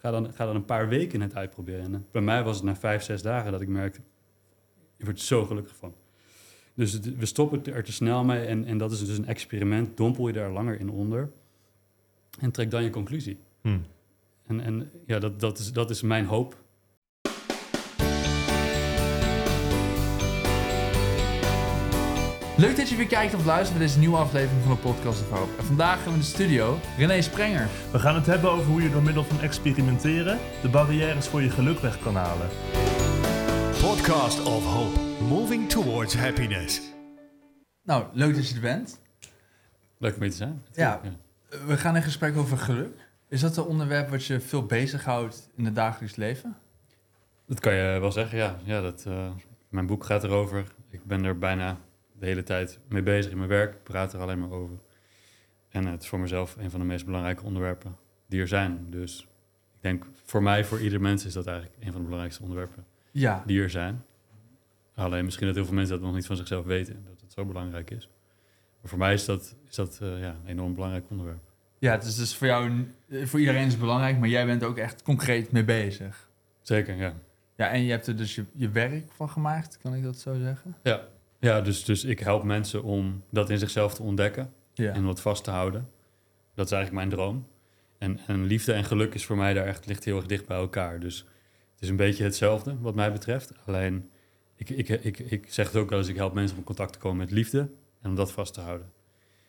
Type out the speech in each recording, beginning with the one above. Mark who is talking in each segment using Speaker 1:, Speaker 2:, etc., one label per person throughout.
Speaker 1: Ga dan, ga dan een paar weken het uitproberen. En, eh, bij mij was het na vijf, zes dagen dat ik merkte... je wordt zo gelukkig van. Dus het- we stoppen er te snel mee en, en dat is dus een experiment. Dompel je daar langer in onder en trek dan je conclusie.
Speaker 2: Hm.
Speaker 1: En, en ja, dat, dat, is, dat is mijn hoop.
Speaker 3: Leuk dat je weer kijkt of luistert naar deze nieuwe aflevering van de Podcast of Hope. En vandaag hebben we in de studio René Sprenger.
Speaker 2: We gaan het hebben over hoe je door middel van experimenteren de barrières voor je geluk weg kan halen.
Speaker 4: Podcast of Hope, moving towards happiness.
Speaker 3: Nou, leuk dat je er bent.
Speaker 1: Leuk om mee te zijn.
Speaker 3: Ja. We gaan in gesprek over geluk. Is dat een onderwerp wat je veel bezighoudt in het dagelijks leven?
Speaker 1: Dat kan je wel zeggen, ja. ja dat, eh, mijn boek gaat erover. Ik ben er bijna de hele tijd mee bezig in mijn werk. Ik praat er alleen maar over. En het is voor mezelf een van de meest belangrijke onderwerpen die er zijn. Dus ik denk voor mij, voor ieder mens, is dat eigenlijk een van de belangrijkste onderwerpen
Speaker 3: Ja.
Speaker 1: die er zijn. Alleen misschien dat heel veel mensen dat nog niet van zichzelf weten, dat het zo belangrijk is. Maar voor mij is dat, is dat eh, ja, een enorm belangrijk onderwerp.
Speaker 3: Ja, het is dus voor jou, een- voor iedereen is het belangrijk, maar jij bent ook echt concreet mee bezig.
Speaker 1: Zeker, ja.
Speaker 3: Ja, en je hebt er dus je, je werk van gemaakt, kan ik dat zo zeggen?
Speaker 1: Ja, ja dus, dus ik help mensen om dat in zichzelf te ontdekken.
Speaker 3: Ja.
Speaker 1: en wat vast te houden. Dat is eigenlijk mijn droom. En, en liefde en geluk is voor mij daar echt ligt heel erg dicht bij elkaar. Dus het is een beetje hetzelfde wat mij betreft. Alleen ik, ik, ik, ik zeg het ook wel eens, ik help mensen om in contact te komen met liefde en om dat vast te houden.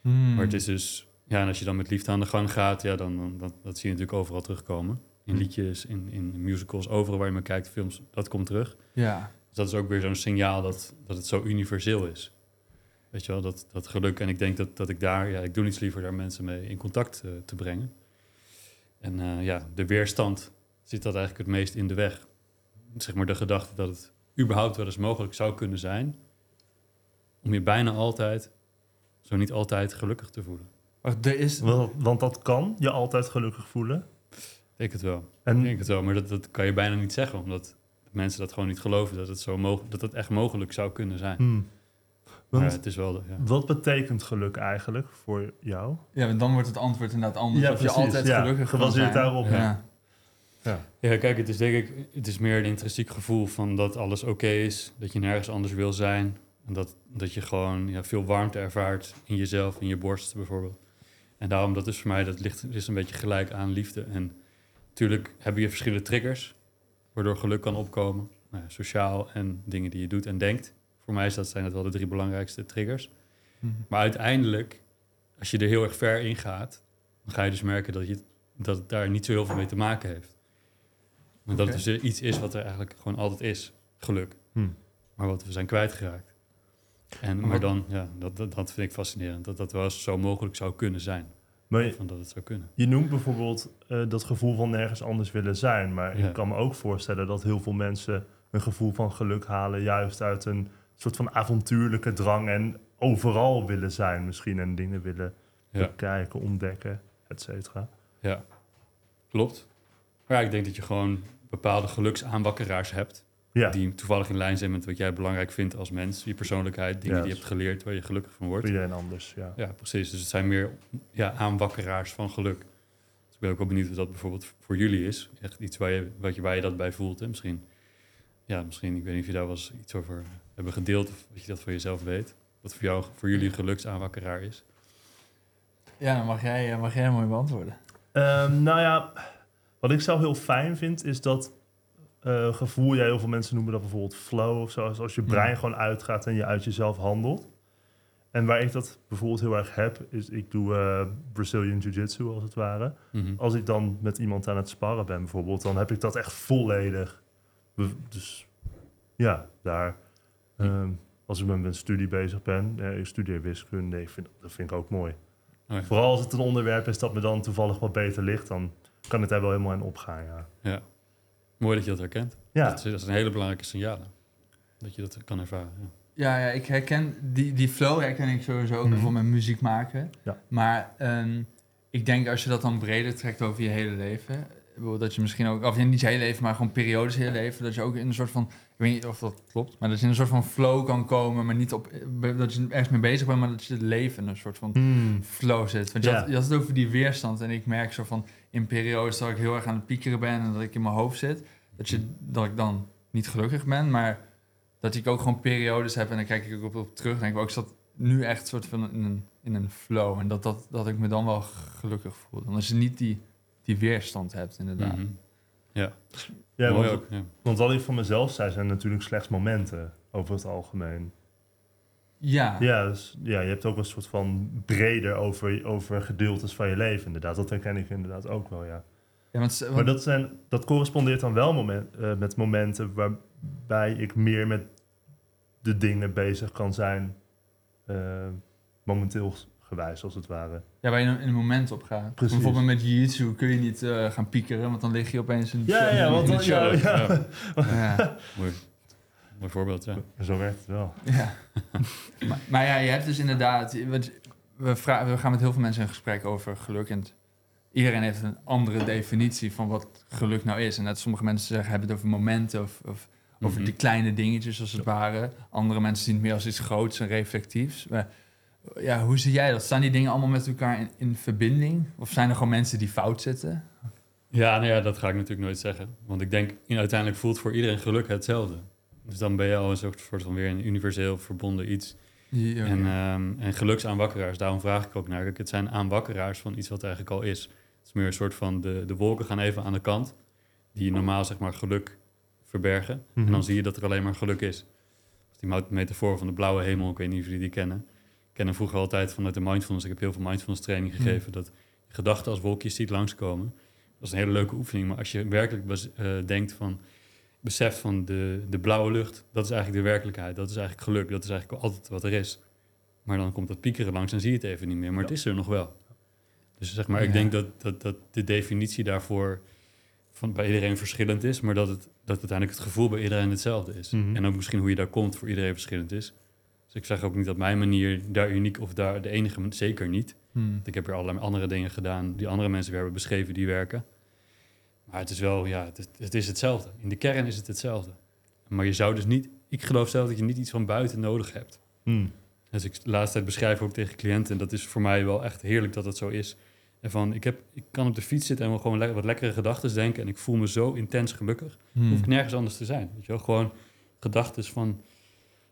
Speaker 3: Hmm.
Speaker 1: Maar het is dus, ja, en als je dan met liefde aan de gang gaat, ja, dan, dan dat, dat zie je natuurlijk overal terugkomen. In
Speaker 3: Hmm.
Speaker 1: liedjes, in, in musicals, overal waar je maar kijkt, films, dat komt terug.
Speaker 3: Ja.
Speaker 1: Dus dat is ook weer zo'n signaal dat, dat het zo universeel is. Weet je wel, dat, dat geluk. En ik denk dat, dat ik daar, ja, ik doe niets liever daar mensen mee in contact eh, te brengen. En eh, ja, de weerstand zit dat eigenlijk het meest in de weg. Zeg maar de gedachte dat het überhaupt wel eens mogelijk zou kunnen zijn om je bijna altijd, zo niet altijd, gelukkig te voelen.
Speaker 3: Wacht, er is...
Speaker 2: Want, want dat kan je altijd gelukkig voelen.
Speaker 1: Ik denk het wel. Ik
Speaker 2: En
Speaker 1: denk het wel, maar dat, dat kan je bijna niet zeggen, omdat mensen dat gewoon niet geloven dat het, zo mogelijk, dat het echt mogelijk zou kunnen zijn.
Speaker 2: hm.
Speaker 1: Maar
Speaker 2: Want
Speaker 1: het is wel, de- ja.
Speaker 2: wat betekent geluk eigenlijk voor jou?
Speaker 3: Ja, want dan wordt het antwoord inderdaad anders. of je altijd
Speaker 2: ja.
Speaker 3: gelukkig
Speaker 2: Gebaseerd daarop.
Speaker 3: Ja.
Speaker 2: Ja.
Speaker 1: Ja, kijk, het is denk ik, het is meer een intrinsiek gevoel van dat alles oké is, dat je nergens anders wil zijn. En dat, dat je gewoon ja, veel warmte ervaart in jezelf, in je borst bijvoorbeeld. En daarom, dat is voor mij, dat ligt is een beetje gelijk aan liefde. En natuurlijk heb je verschillende triggers, waardoor geluk kan opkomen. Nou ja, sociaal en dingen die je doet en denkt. Voor mij dat, zijn dat wel de drie belangrijkste triggers.
Speaker 3: Mhm.
Speaker 1: Maar uiteindelijk, als je er heel erg ver in gaat, dan ga je dus merken dat, je, dat het daar niet zo heel veel mee te maken heeft. Maar dat het dus iets is wat er eigenlijk gewoon altijd is, geluk.
Speaker 2: Hm.
Speaker 1: Maar wat we zijn kwijtgeraakt. En,
Speaker 3: Maar
Speaker 1: dan, ja, dat, dat, dat vind ik fascinerend. Dat dat wel eens zo mogelijk zou kunnen zijn.
Speaker 2: Maar je,
Speaker 1: Van dat het zou kunnen.
Speaker 2: je noemt bijvoorbeeld eh, dat gevoel van nergens anders willen zijn. Maar
Speaker 1: Ja.
Speaker 2: ik kan me ook voorstellen dat heel veel mensen een gevoel van geluk halen... juist uit een soort van avontuurlijke drang en overal willen zijn misschien... en dingen willen
Speaker 1: Ja,
Speaker 2: bekijken, ontdekken, et cetera.
Speaker 1: ja. klopt. Maar ja, ik denk dat je gewoon bepaalde geluksaanwakkeraars hebt.
Speaker 2: Ja,
Speaker 1: Die toevallig in lijn zijn met wat jij belangrijk vindt als mens. Je persoonlijkheid, dingen die je hebt geleerd waar je gelukkig van wordt.
Speaker 2: voor iedereen anders, ja.
Speaker 1: Ja, precies. Dus het zijn meer ja, aanwakkeraars van geluk. Dus ik ben ook wel benieuwd wat dat bijvoorbeeld voor jullie is. Echt iets waar je, wat je, waar je dat bij voelt. Hè? Misschien, ja, misschien, ik weet niet of je daar wel eens iets over hebben gedeeld... of dat je dat voor jezelf weet. Wat voor jou, voor jullie een geluksaanwakkeraar is.
Speaker 3: Ja, dan mag jij, mag jij mooi beantwoorden.
Speaker 2: Ehm, nou ja, wat ik zelf heel fijn vind, is dat eh, gevoel, ja, heel veel mensen noemen dat bijvoorbeeld flow of zo, als- als je brein
Speaker 3: Ja.
Speaker 2: gewoon uitgaat en je uit jezelf handelt. En waar ik dat bijvoorbeeld heel erg heb, is ik doe eh, Brazilian Jiu-Jitsu als het ware.
Speaker 1: Mhm.
Speaker 2: Als ik dan met iemand aan het sparren ben bijvoorbeeld, dan heb ik dat echt volledig. Dus ja, daar. ehm, als ik met mijn studie bezig ben, eh, ik studeer wiskunde, ik vind, dat vind ik ook mooi.
Speaker 1: Oh ja.
Speaker 2: Vooral als het een onderwerp is dat me dan toevallig wat beter ligt, dan kan het daar wel helemaal in opgaan. Ja,
Speaker 1: Ja. Mooi dat je dat herkent.
Speaker 2: ja.
Speaker 1: Dat, is, dat is een hele belangrijke signalen. Dat je dat kan ervaren. Ja.
Speaker 3: Ja, ja ik herken die, die flow herken ik sowieso ook
Speaker 2: Mhm.
Speaker 3: bijvoorbeeld met muziek maken.
Speaker 2: Ja.
Speaker 3: Maar ehm, ik denk als je dat dan breder trekt over je hele leven, dat je misschien ook, of niet je hele leven, maar gewoon periodes in je leven, dat je ook in een soort van, ik weet niet of dat klopt, maar dat je in een soort van flow kan komen, maar niet op, dat je ergens mee bezig bent, maar dat je het leven in een soort van
Speaker 2: Hmm.
Speaker 3: flow zit. Want je,
Speaker 2: Ja.
Speaker 3: had, je had het over die weerstand en ik merk zo van, in periodes dat ik heel erg aan het piekeren ben en dat ik in mijn hoofd zit, dat, je, dat ik dan niet gelukkig ben, maar dat ik ook gewoon periodes heb en dan kijk ik ook op, op terug en denk ik, ook, ik zat nu echt soort van in een, in een flow en dat, dat, dat ik me dan wel gelukkig voel. Dan als je niet die, die weerstand hebt, inderdaad.
Speaker 1: Mhm.
Speaker 2: Ja,
Speaker 1: Mooi
Speaker 2: want,
Speaker 1: ook. Ja.
Speaker 2: want wat ik van mezelf zei, zijn natuurlijk slechts momenten over het algemeen.
Speaker 3: Ja,
Speaker 2: Ja, dus, ja, je hebt ook een soort van breder over, over gedeeltes van je leven, inderdaad. Dat herken ik inderdaad ook wel, ja.
Speaker 3: ja want, want-
Speaker 2: Maar dat, zijn, dat correspondeert dan wel moment, eh, met momenten waarbij ik meer met de dingen bezig kan zijn, eh, momenteel gewijs als het ware.
Speaker 3: ja, waar je in een moment op gaat.
Speaker 2: Precies.
Speaker 3: Bijvoorbeeld met jiu-jitsu kun je niet eh, gaan piekeren, want dan lig je opeens in
Speaker 2: Ja, ja, want dan,
Speaker 3: de
Speaker 2: ja,
Speaker 3: show.
Speaker 2: ja.
Speaker 3: Ja.
Speaker 1: Mooi. Voorbeeld, ja.
Speaker 2: Zo werkt het wel.
Speaker 3: Ja. maar, maar ja, je hebt dus inderdaad... want We, vra- we gaan met heel veel mensen in gesprek over geluk. En iedereen heeft een andere definitie van wat geluk nou is. En net sommige mensen zeggen, hebben het over momenten of, of over
Speaker 1: Mhm.
Speaker 3: die kleine dingetjes als het ware. Andere mensen zien het meer als iets groots en reflectiefs. Maar, ja, hoe zie jij dat? Staan die dingen allemaal met elkaar in, in verbinding? Of zijn er gewoon mensen die fout zitten?
Speaker 1: Ja, nou ja, dat ga ik natuurlijk nooit zeggen. Want ik denk, in- uiteindelijk voelt voor iedereen geluk hetzelfde. Dus dan ben je al een soort, van weer een universeel verbonden iets. En, ehm en geluksaanwakkeraars, daarom vraag ik ook naar. Kijk, het zijn aanwakkeraars van iets wat eigenlijk al is. Het is meer een soort van, de, de wolken gaan even aan de kant. Die normaal zeg maar geluk verbergen.
Speaker 2: Mhm.
Speaker 1: En dan zie je dat er alleen maar geluk is. Dus die metafoor van de blauwe hemel, ik weet niet of jullie die kennen. Ik ken hem vroeger altijd vanuit de mindfulness. Ik heb heel veel mindfulness training
Speaker 3: Mhm.
Speaker 1: gegeven. Dat je gedachten als wolkjes ziet langskomen. Dat is een hele leuke oefening. Maar als je werkelijk eh, denkt van... Beseft van de, de blauwe lucht, dat is eigenlijk de werkelijkheid. Dat is eigenlijk geluk. Dat is eigenlijk altijd wat er is. Maar dan komt dat piekeren langs en zie je het even niet meer. Maar het is er nog wel. Dus zeg maar, ik
Speaker 3: Ja.
Speaker 1: denk dat, dat, dat de definitie daarvoor van bij iedereen verschillend is, maar dat, het, dat uiteindelijk het gevoel bij iedereen hetzelfde is.
Speaker 2: Mhm.
Speaker 1: En ook misschien hoe je daar komt voor iedereen verschillend is. Dus ik zeg ook niet dat mijn manier daar uniek of daar de enige, zeker niet.
Speaker 3: Hmm.
Speaker 1: Want Ik heb er allerlei andere dingen gedaan die andere mensen weer hebben beschreven die werken. Maar het is wel, ja, het is, het is hetzelfde. In de kern is het hetzelfde. Maar je zou dus niet, ik geloof zelf dat je niet iets van buiten nodig hebt.
Speaker 2: Hmm.
Speaker 1: Dus ik de laatste tijd beschrijf ook tegen cliënten, en dat is voor mij wel echt heerlijk dat het zo is. En van, ik, heb, ik kan op de fiets zitten en wel gewoon le- wat lekkere gedachten denken en ik voel me zo intens gelukkig.
Speaker 3: Hmm.
Speaker 1: Hoef ik nergens anders te zijn. Weet je wel? Gewoon gedachten van,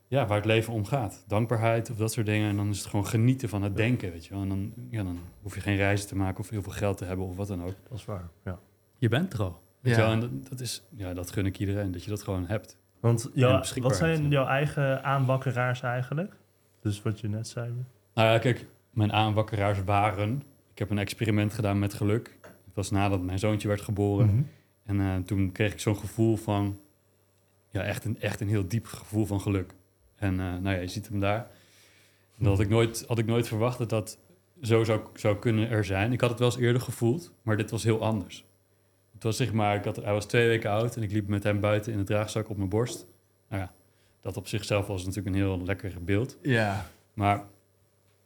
Speaker 1: ja, waar het leven om gaat. Dankbaarheid of dat soort dingen. En dan is het gewoon genieten van het denken, weet je wel. En dan, ja, dan hoef je geen reizen te maken of heel veel geld te hebben of wat dan ook.
Speaker 2: Dat is waar, ja.
Speaker 1: Je bent er al.
Speaker 3: Ja.
Speaker 1: En dat, dat is, ja, dat gun ik iedereen, dat je dat gewoon hebt.
Speaker 2: Want jou, wat zijn jouw eigen aanwakkeraars eigenlijk? Dus wat je net zei.
Speaker 1: Nou ja, kijk, mijn aanwakkeraars waren... Ik heb een experiment gedaan met geluk. Het was nadat mijn zoontje werd geboren.
Speaker 2: Mhm.
Speaker 1: En eh, toen kreeg ik zo'n gevoel van... Ja, echt een, echt een heel diep gevoel van geluk. En eh, nou ja, je ziet hem daar. En dat had ik nooit, had ik nooit verwacht dat dat zo zou, zou kunnen er zijn. Ik had het wel eens eerder gevoeld, maar dit was heel anders. Het was zeg maar, ik had, hij was twee weken oud en ik liep met hem buiten in de draagzak op mijn borst. Nou ja, dat op zichzelf was natuurlijk een heel lekker beeld.
Speaker 3: Ja.
Speaker 1: Maar op een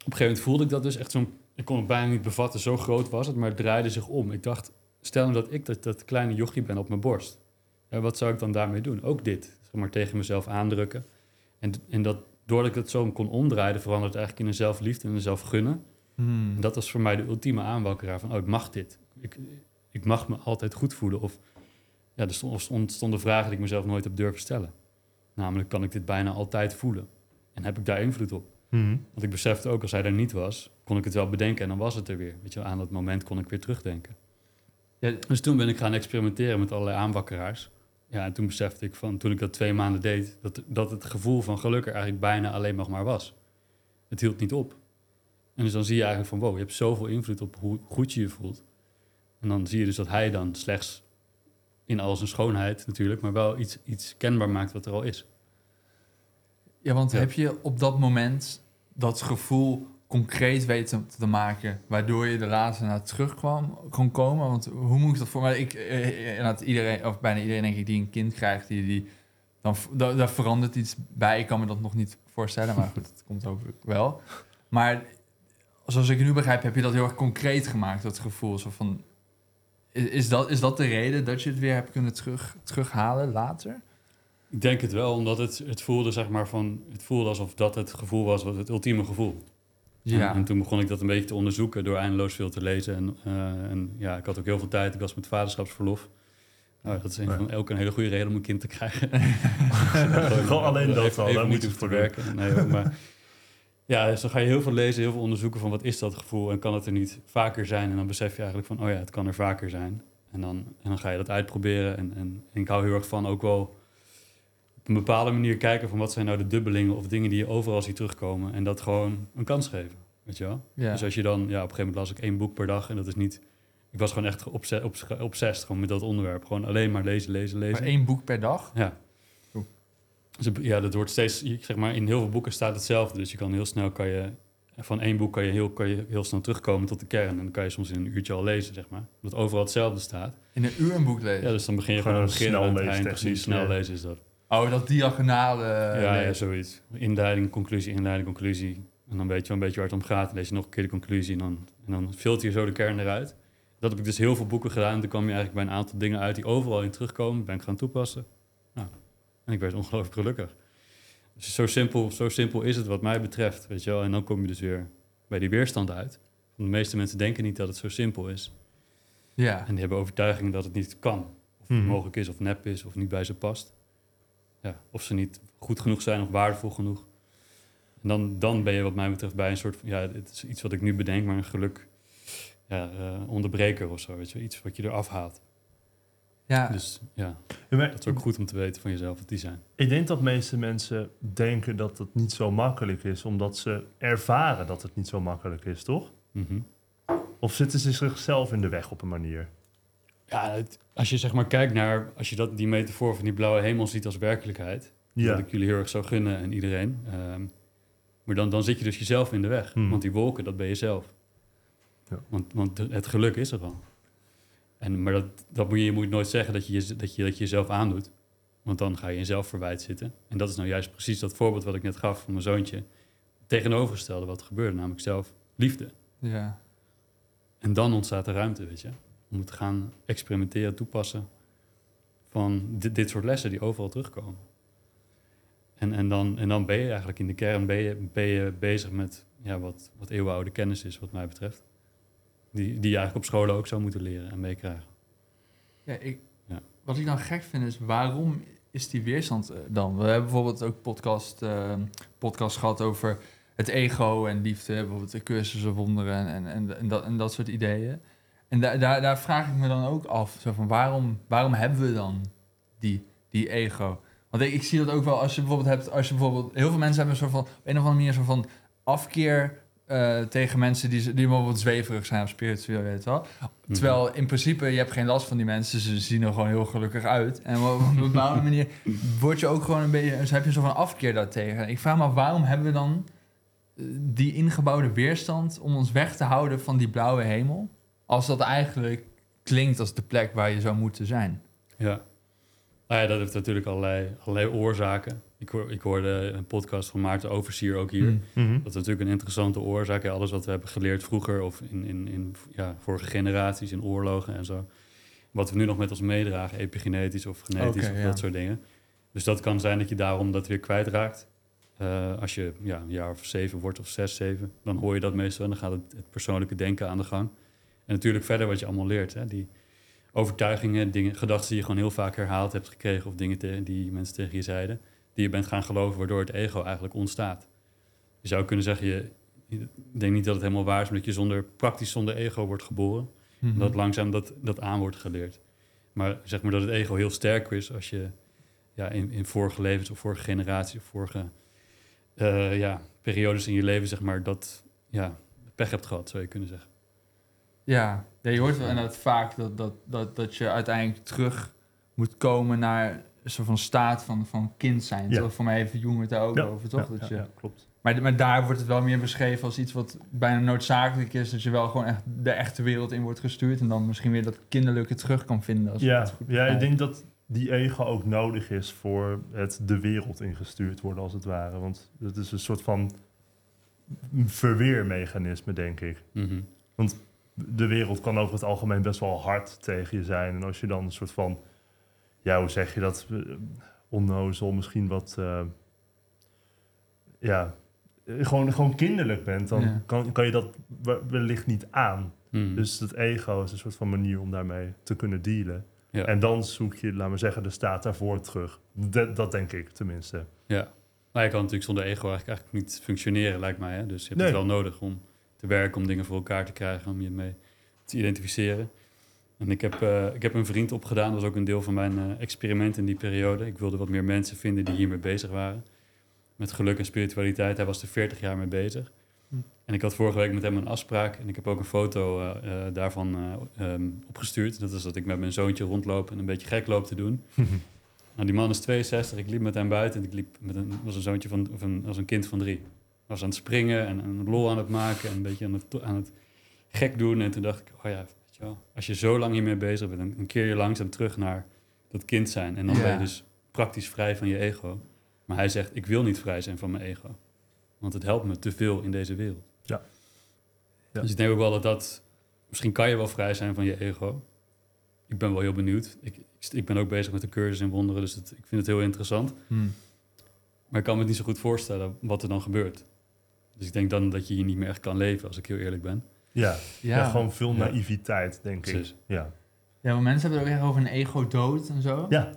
Speaker 1: gegeven moment voelde ik dat dus echt zo'n... Ik kon het bijna niet bevatten, zo groot was het, maar het draaide zich om. Ik dacht, stel nou dat ik dat, dat kleine jochie ben op mijn borst. Ja, wat zou ik dan daarmee doen? Ook dit, zeg maar tegen mezelf aandrukken. En, en dat, doordat ik het zo kon omdraaien, veranderde het eigenlijk in een zelfliefde en een zelfgunnen.
Speaker 3: Hmm.
Speaker 1: En dat was voor mij de ultieme aanwakkeraar van, oh, ik mag dit. Ik, ik mag me altijd goed voelen. Of ja, er stond- ontstonden vragen die ik mezelf nooit heb durven stellen. Namelijk, kan ik dit bijna altijd voelen? En heb ik daar invloed op?
Speaker 2: Mhm.
Speaker 1: Want ik besefte ook, als hij er niet was, kon ik het wel bedenken en dan was het er weer. Weet je, aan dat moment kon ik weer terugdenken.
Speaker 3: Ja,
Speaker 1: Dus toen ben ik gaan experimenteren met allerlei aanwakkeraars. Ja, en toen besefte ik van, toen ik dat twee maanden deed, dat, dat het gevoel van geluk er eigenlijk bijna alleen nog maar was. Het hield niet op. En dus dan zie je eigenlijk van, wow, je hebt zoveel invloed op hoe goed je je voelt. En dan zie je dus dat hij dan slechts in al zijn schoonheid natuurlijk, maar wel iets, iets kenbaar maakt wat er al is.
Speaker 3: Ja, want
Speaker 1: Ja.
Speaker 3: heb je op dat moment dat gevoel concreet weten te maken, waardoor je er later naar terug kwam, kon komen? Want hoe moet ik dat voor mij? Ik, eh, eh, iedereen, of bijna iedereen denk ik die een kind krijgt, die, die dan daar verandert iets bij. Ik kan me dat nog niet voorstellen, maar goed, dat komt ook wel. Maar zoals ik nu begrijp, heb je dat heel erg concreet gemaakt, dat gevoel. Zo van, is, dat, is dat de reden dat je het weer hebt kunnen terug, terughalen later?
Speaker 1: Ik denk het wel, omdat het, het voelde zeg maar van, het voelde alsof dat het gevoel was, wat het ultieme gevoel.
Speaker 3: Ja.
Speaker 1: En, en toen begon ik dat een beetje te onderzoeken door eindeloos veel te lezen. En, eh, en ja, ik had ook heel veel tijd. Ik was met vaderschapsverlof. Nou, dat is een
Speaker 2: Ja.
Speaker 1: van elke een hele goede reden om een kind te krijgen.
Speaker 2: Gewoon alleen dat al, daar moet je voor
Speaker 1: werken. Nee, maar ja, dus dan ga je heel veel lezen, heel veel onderzoeken van wat is dat gevoel en kan het er niet vaker zijn. En dan besef je eigenlijk van, oh ja, het kan er vaker zijn. En dan, en dan ga je dat uitproberen. En, en, en ik hou heel erg van ook wel op een bepaalde manier kijken van wat zijn nou de dubbelingen of dingen die je overal ziet terugkomen. En dat gewoon een kans geven, weet je wel.
Speaker 3: Ja.
Speaker 1: Dus als je dan, ja, op een gegeven moment las ik één boek per dag en dat is niet... Ik was gewoon echt obse- obs- obsessed gewoon met dat onderwerp. Gewoon alleen maar lezen, lezen, lezen.
Speaker 3: Maar één boek per dag?
Speaker 1: Ja. Dus ja, dat wordt steeds, zeg maar, in heel veel boeken staat hetzelfde. Dus je kan heel snel, kan je, van één boek kan je, heel, kan je heel snel terugkomen tot de kern. En dan kan je soms in een uurtje al lezen, zeg maar. Omdat overal hetzelfde staat.
Speaker 3: In een uur een boek lezen?
Speaker 1: Ja, dus dan begin je
Speaker 2: Gewoon
Speaker 1: gewoon aan het begin
Speaker 2: snel
Speaker 1: aan het
Speaker 2: leestechniek,
Speaker 1: Precies, snel
Speaker 2: ja.
Speaker 1: lezen is dat.
Speaker 3: Oh, dat diagonale
Speaker 1: ja, ja,
Speaker 3: lezen.
Speaker 1: zoiets. Inleiding, conclusie, inleiding, conclusie. En dan weet je wel een beetje waar het om gaat. Dan lees je nog een keer de conclusie en dan, en dan filter je zo de kern eruit. Dat heb ik dus heel veel boeken gedaan. Toen kwam je eigenlijk bij een aantal dingen uit die overal in terugkomen. Ben ik gaan toepassen. Nou, en ik werd ongelooflijk gelukkig. Dus zo simpel, zo simpel is het wat mij betreft, weet je wel. En dan kom je dus weer bij die weerstand uit. Want de meeste mensen denken niet dat het zo simpel is.
Speaker 3: Ja.
Speaker 1: En die hebben overtuiging dat het niet kan. Of
Speaker 2: Mhm.
Speaker 1: mogelijk is, of nep is, of niet bij ze past. Ja, of ze niet goed genoeg zijn of waardevol genoeg. En dan, dan ben je wat mij betreft bij een soort van... Ja, het is iets wat ik nu bedenk, maar een geluk... Ja, eh, onderbreker of zo, weet je. Iets wat je eraf haalt.
Speaker 3: Ja.
Speaker 1: Dus ja,
Speaker 2: Ja, maar
Speaker 1: dat is ook goed om te weten van jezelf wat die zijn.
Speaker 2: Ik denk dat meeste mensen denken dat het niet zo makkelijk is, omdat ze ervaren dat het niet zo makkelijk is, toch?
Speaker 1: Mhm.
Speaker 2: Of zitten ze zichzelf in de weg op een manier?
Speaker 1: Ja, het- als je zeg maar kijkt naar... Als je dat, die metafoor van die blauwe hemel ziet als werkelijkheid...
Speaker 2: Ja.
Speaker 1: Dat ik jullie heel erg zou gunnen en iedereen. Ehm, maar dan, dan zit je dus jezelf in de weg.
Speaker 2: Hmm.
Speaker 1: Want die wolken, dat ben je zelf.
Speaker 2: Ja.
Speaker 1: Want, want het geluk is er al. En, maar dat, dat moet je, je moet nooit zeggen dat je, je- dat, je, dat je jezelf aandoet. Want dan ga je in zelfverwijt zitten. En dat is nou juist precies dat voorbeeld wat ik net gaf van mijn zoontje. Tegenovergestelde wat er gebeurde, namelijk zelf liefde.
Speaker 3: ja.
Speaker 1: En dan ontstaat er ruimte, weet je. Om te gaan experimenteren, toepassen van dit, dit soort lessen die overal terugkomen. En, en, dan, en dan ben je eigenlijk in de kern ben je, ben je bezig met ja, wat, wat eeuwenoude kennis is, wat mij betreft. Die, die je eigenlijk op scholen ook zou moeten leren en meekrijgen.
Speaker 3: Ja, ik,
Speaker 1: Ja.
Speaker 3: Wat ik dan gek vind is, waarom is die weerstand eh, dan? We hebben bijvoorbeeld ook podcast, eh, podcast gehad over het ego en liefde. Bijvoorbeeld de cursussen wonderen en, en, en, en dat, en dat soort ideeën. En da, daar, daar vraag ik me dan ook af, zo van waarom, waarom hebben we dan die, die ego? Want ik, ik zie dat ook wel als je bijvoorbeeld hebt, als je bijvoorbeeld, heel veel mensen hebben een soort van, op een of andere manier een soort van afkeer eh, tegen mensen die, die bijvoorbeeld zweverig zijn of spiritueel, weet je wel.
Speaker 1: Mhm.
Speaker 3: Terwijl in principe, je hebt geen last van die mensen. Ze zien er gewoon heel gelukkig uit. En op een bepaalde manier word je ook gewoon een beetje... Dus heb je soort van afkeer daartegen. Ik vraag me af, waarom hebben we dan eh, die ingebouwde weerstand... om ons weg te houden van die blauwe hemel? Als dat eigenlijk klinkt als de plek waar je zou moeten zijn.
Speaker 1: Ja. Nou ja, dat heeft natuurlijk allerlei, allerlei oorzaken. Ik, hoor, ik hoorde een podcast van Maarten Oversier ook hier.
Speaker 3: Mm.
Speaker 2: Mhm.
Speaker 1: Dat is natuurlijk een interessante oorzaak. hè. Alles wat we hebben geleerd vroeger of in, in, in ja, vorige generaties, in oorlogen en zo. Wat we nu nog met ons meedragen, epigenetisch of genetisch of
Speaker 3: ja.
Speaker 1: dat soort dingen. Dus dat kan zijn dat je daarom dat weer kwijtraakt. Eh als je ja, een jaar of zeven wordt of zes, zeven, dan hoor je dat meestal en dan gaat het, het persoonlijke denken aan de gang. En natuurlijk verder wat je allemaal leert. Hè? Die overtuigingen, dingen, gedachten die je gewoon heel vaak herhaald hebt gekregen of dingen te- die mensen tegen je zeiden, die je bent gaan geloven, waardoor het ego eigenlijk ontstaat. Je zou kunnen zeggen, je, ik denk niet dat het helemaal waar is, omdat je zonder, praktisch zonder ego wordt geboren.
Speaker 3: Mhm.
Speaker 1: Dat langzaam dat, dat aan wordt geleerd. Maar zeg maar dat het ego heel sterk is als je ja, in, in vorige levens of vorige generaties of vorige eh, ja, periodes in je leven, zeg maar, dat ja, pech hebt gehad, zou je kunnen zeggen.
Speaker 3: Ja, ja je hoort wel inderdaad vaak dat, dat, dat, dat je uiteindelijk terug moet komen naar soort van staat van, van kind zijn.
Speaker 2: Ja.
Speaker 3: Toch? Voor mij heeft Jung het daar ook
Speaker 2: Ja,
Speaker 3: over, toch?
Speaker 2: Ja,
Speaker 3: dat
Speaker 2: ja,
Speaker 3: je,
Speaker 2: ja, klopt.
Speaker 3: Maar, maar daar wordt het wel meer beschreven als iets wat bijna noodzakelijk is. Dat je wel gewoon echt de echte wereld in wordt gestuurd. En dan misschien weer dat kinderlijke terug kan vinden. Als
Speaker 2: Ja,
Speaker 3: het goed
Speaker 2: ja, ik denk dat die ego ook nodig is voor het de wereld ingestuurd worden, als het ware. Want het is een soort van verweermechanisme, denk ik.
Speaker 1: Mhm.
Speaker 2: de wereld kan over het algemeen best wel hard tegen je zijn. En als je dan een soort van, ja, hoe zeg je dat? Eh, Onnozel, misschien wat, eh, ja, eh, gewoon, gewoon kinderlijk bent, dan
Speaker 3: Ja.
Speaker 2: kan, kan je dat we- wellicht niet aan.
Speaker 1: Mhm.
Speaker 2: Dus het ego is een soort van manier om daarmee te kunnen dealen.
Speaker 1: ja.
Speaker 2: En dan zoek je, laat maar zeggen, de staat daarvoor terug. Dat, dat denk ik tenminste.
Speaker 1: Ja. Maar je kan natuurlijk zonder ego eigenlijk, eigenlijk niet functioneren, lijkt mij. Hè? Dus je hebt
Speaker 2: Nee.
Speaker 1: het wel nodig om te werken, om dingen voor elkaar te krijgen, om je mee te identificeren. En ik heb, eh, ik heb een vriend opgedaan, dat was ook een deel van mijn eh, experiment in die periode. Ik wilde wat meer mensen vinden die hiermee bezig waren. Met geluk en spiritualiteit. Hij was er 40 jaar mee bezig.
Speaker 3: Hm.
Speaker 1: En ik had vorige week met hem een afspraak en ik heb ook een foto eh, daarvan eh, ehm, opgestuurd. Dat is dat ik met mijn zoontje rondloop en een beetje gek loop te doen. Nou, die man is 62. Ik liep met hem buiten. En ik liep met een, was een zoontje van, of een, was een kind van drie. Was aan het springen en een lol aan het maken en een beetje aan het, aan het gek doen. En toen dacht ik, oh ja, weet je wel, als je zo lang hiermee bezig bent, dan, dan keer je langzaam terug naar dat kind zijn. En dan
Speaker 3: Ja.
Speaker 1: ben je dus praktisch vrij van je ego. Maar hij zegt, ik wil niet vrij zijn van mijn ego. Want het helpt me te veel in deze wereld.
Speaker 2: Ja. Ja.
Speaker 1: Dus ik denk ook wel dat dat... Misschien kan je wel vrij zijn van je ego. Ik ben wel heel benieuwd. Ik, ik, ik ben ook bezig met de cursus in wonderen, dus het, ik vind het heel interessant.
Speaker 3: Hm.
Speaker 1: Maar ik kan me niet zo goed voorstellen wat er dan gebeurt. Dus ik denk dan dat je hier niet meer echt kan leven, als ik heel eerlijk ben.
Speaker 2: Ja, ja.
Speaker 3: Ja.
Speaker 2: gewoon veel
Speaker 1: Ja.
Speaker 2: naïviteit, denk ik.
Speaker 1: Precies.
Speaker 2: Ja.
Speaker 3: ja, maar mensen hebben het ook echt over een ego-dood en zo.
Speaker 2: ja,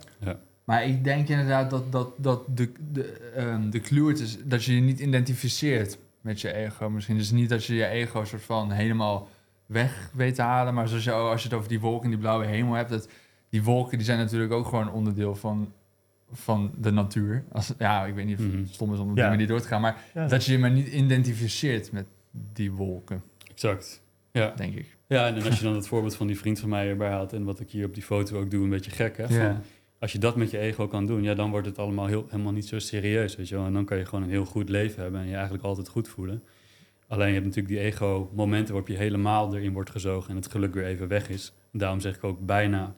Speaker 3: Maar ik denk inderdaad dat, dat, dat de, de, ehm, de clue is dat je je niet identificeert met je ego. Misschien dus niet dat je je ego soort van helemaal weg weet te halen. Maar zoals je, als je het over die wolken en die blauwe hemel hebt, dat, die wolken die zijn natuurlijk ook gewoon onderdeel van, van de natuur. Als, ja, ik weet niet of het
Speaker 1: Mhm.
Speaker 3: stom is om op
Speaker 2: Ja.
Speaker 3: die manier door te gaan, maar
Speaker 2: ja.
Speaker 3: dat je je maar niet identificeert met die wolken,
Speaker 1: Exact. Ja.
Speaker 3: denk ik.
Speaker 1: ja, en als je dan het voorbeeld van die vriend van mij erbij haalt... en wat ik hier op die foto ook doe, een beetje gek, hè? Van,
Speaker 3: Ja.
Speaker 1: Als je dat met je ego kan doen, ja, dan wordt het allemaal heel, helemaal niet zo serieus, weet je wel. En dan kan je gewoon een heel goed leven hebben en je eigenlijk altijd goed voelen. Alleen je hebt natuurlijk die ego-momenten waarop je helemaal erin wordt gezogen... en het geluk weer even weg is. En daarom zeg ik ook bijna.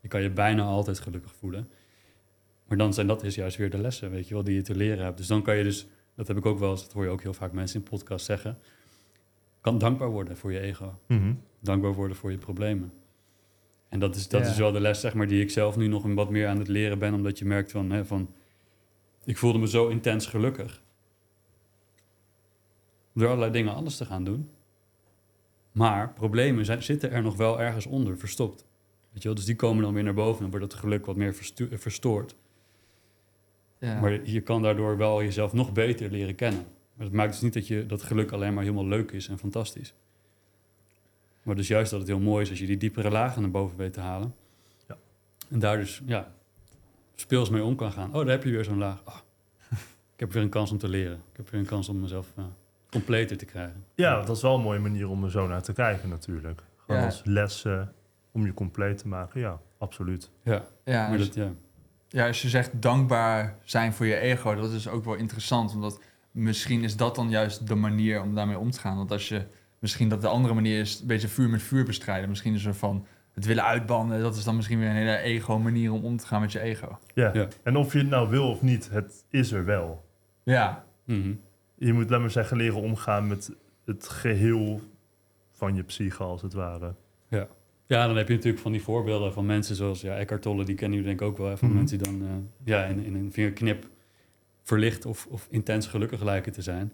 Speaker 1: Je kan je bijna altijd gelukkig voelen. Maar dan zijn dat is juist weer de lessen, weet je wel, die je te leren hebt. Dus dan kan je dus, dat heb ik ook wel eens, dat hoor je ook heel vaak mensen in podcasts zeggen... kan dankbaar worden voor je ego.
Speaker 2: Mhm.
Speaker 1: Dankbaar worden voor je problemen. En dat is, dat
Speaker 3: Ja.
Speaker 1: is wel de les, zeg maar, die ik zelf nu nog een wat meer aan het leren ben. Omdat je merkt van, hè, van... Ik voelde me zo intens gelukkig. Door allerlei dingen anders te gaan doen. Maar problemen zijn, zitten er nog wel ergens onder, verstopt. Weet je wel? Dus die komen dan weer naar boven en wordt het geluk wat meer verstoord.
Speaker 3: Ja.
Speaker 1: Maar je kan daardoor wel jezelf nog beter leren kennen. Maar dat maakt dus niet dat je dat geluk alleen maar helemaal leuk is en fantastisch. Maar dus juist dat het heel mooi is als je die diepere lagen naar boven weet te halen.
Speaker 2: Ja.
Speaker 1: En daar dus ja, speels mee om kan gaan. Oh, daar heb je weer zo'n laag. Ah, ik heb weer een kans om te leren. Ik heb weer een kans om mezelf eh, completer te krijgen.
Speaker 2: ja, dat is wel een mooie manier om er zo naar te kijken natuurlijk. Gewoon
Speaker 3: Ja.
Speaker 2: als lessen om je compleet te maken. Ja, absoluut.
Speaker 1: Ja,
Speaker 3: ja,
Speaker 1: maar
Speaker 3: dus-
Speaker 1: dat, ja.
Speaker 3: Ja, als je zegt dankbaar zijn voor je ego, dat is ook wel interessant. Omdat misschien is dat dan juist de manier om daarmee om te gaan. Want als je misschien dat de andere manier is, een beetje vuur met vuur bestrijden. Misschien is er van het willen uitbannen, dat is dan misschien weer een hele ego-manier om om te gaan met je ego.
Speaker 2: Ja.
Speaker 1: Ja.
Speaker 2: En of je het nou wil of niet, het is er wel.
Speaker 3: Ja,
Speaker 1: Mhm.
Speaker 2: Je moet, laat maar zeggen, leren omgaan met het geheel van je psyche, als het ware.
Speaker 1: Ja, dan heb je natuurlijk van die voorbeelden van mensen zoals ja, Eckhart Tolle, die kennen jullie denk ik ook wel. Hè, van
Speaker 2: Mhm.
Speaker 1: mensen die dan eh, ja, in, in een vingerknip verlicht of, of intens gelukkig lijken te zijn.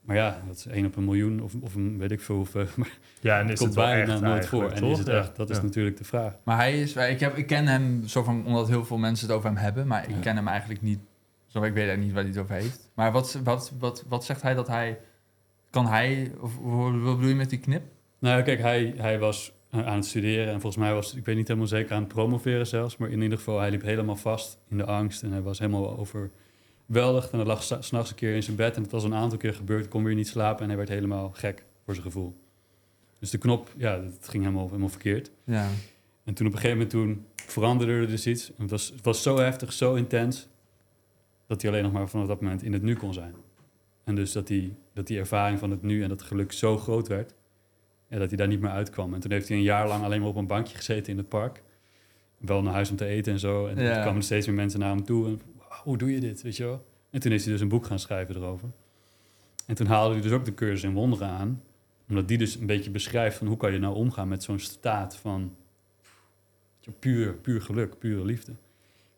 Speaker 1: Maar ja, dat is één op een miljoen of, of een weet ik veel hoeveel. Maar
Speaker 2: Ja, en is
Speaker 1: komt
Speaker 2: het wel
Speaker 1: bijna
Speaker 2: echt
Speaker 1: nooit voor. En is het echt? Dat is
Speaker 2: Ja.
Speaker 1: natuurlijk de vraag.
Speaker 3: maar hij is, ik, heb, ik ken hem zo van, omdat heel veel mensen het over hem hebben. Maar ik
Speaker 1: Ja.
Speaker 3: ken hem eigenlijk niet, zo, ik weet eigenlijk niet waar hij het over heeft. Maar wat, wat, wat, wat zegt hij dat hij, kan hij, of wat bedoel je met die knip?
Speaker 1: Nou, kijk, hij, hij was eh, aan het studeren en volgens mij was, ik weet niet helemaal zeker, aan het promoveren zelfs. Maar in ieder geval, hij liep helemaal vast in de angst en hij was helemaal overweldigd. En hij lag s'nachts een keer in zijn bed en het was een aantal keer gebeurd, kon weer niet slapen en hij werd helemaal gek voor zijn gevoel. Dus de knop, ja, het ging helemaal, helemaal verkeerd.
Speaker 3: Ja,
Speaker 1: En toen op een gegeven moment toen veranderde er dus iets. En het, was, het was zo heftig, zo intens, dat hij alleen nog maar vanaf dat moment in het nu kon zijn. En dus dat die, dat die ervaring van het nu en dat geluk zo groot werd, ja, dat hij daar niet meer uitkwam. En toen heeft hij een jaar lang alleen maar op een bankje gezeten in het park. Wel naar huis om te eten en zo. En
Speaker 3: Ja.
Speaker 1: er kwamen steeds meer mensen naar hem toe. En, "Wow, hoe doe je dit, weet je wel? En toen is hij dus een boek gaan schrijven erover. En toen haalde hij dus ook de cursus in wonderen aan. Omdat die dus een beetje beschrijft van hoe kan je nou omgaan met zo'n staat van Puur, puur geluk, pure liefde.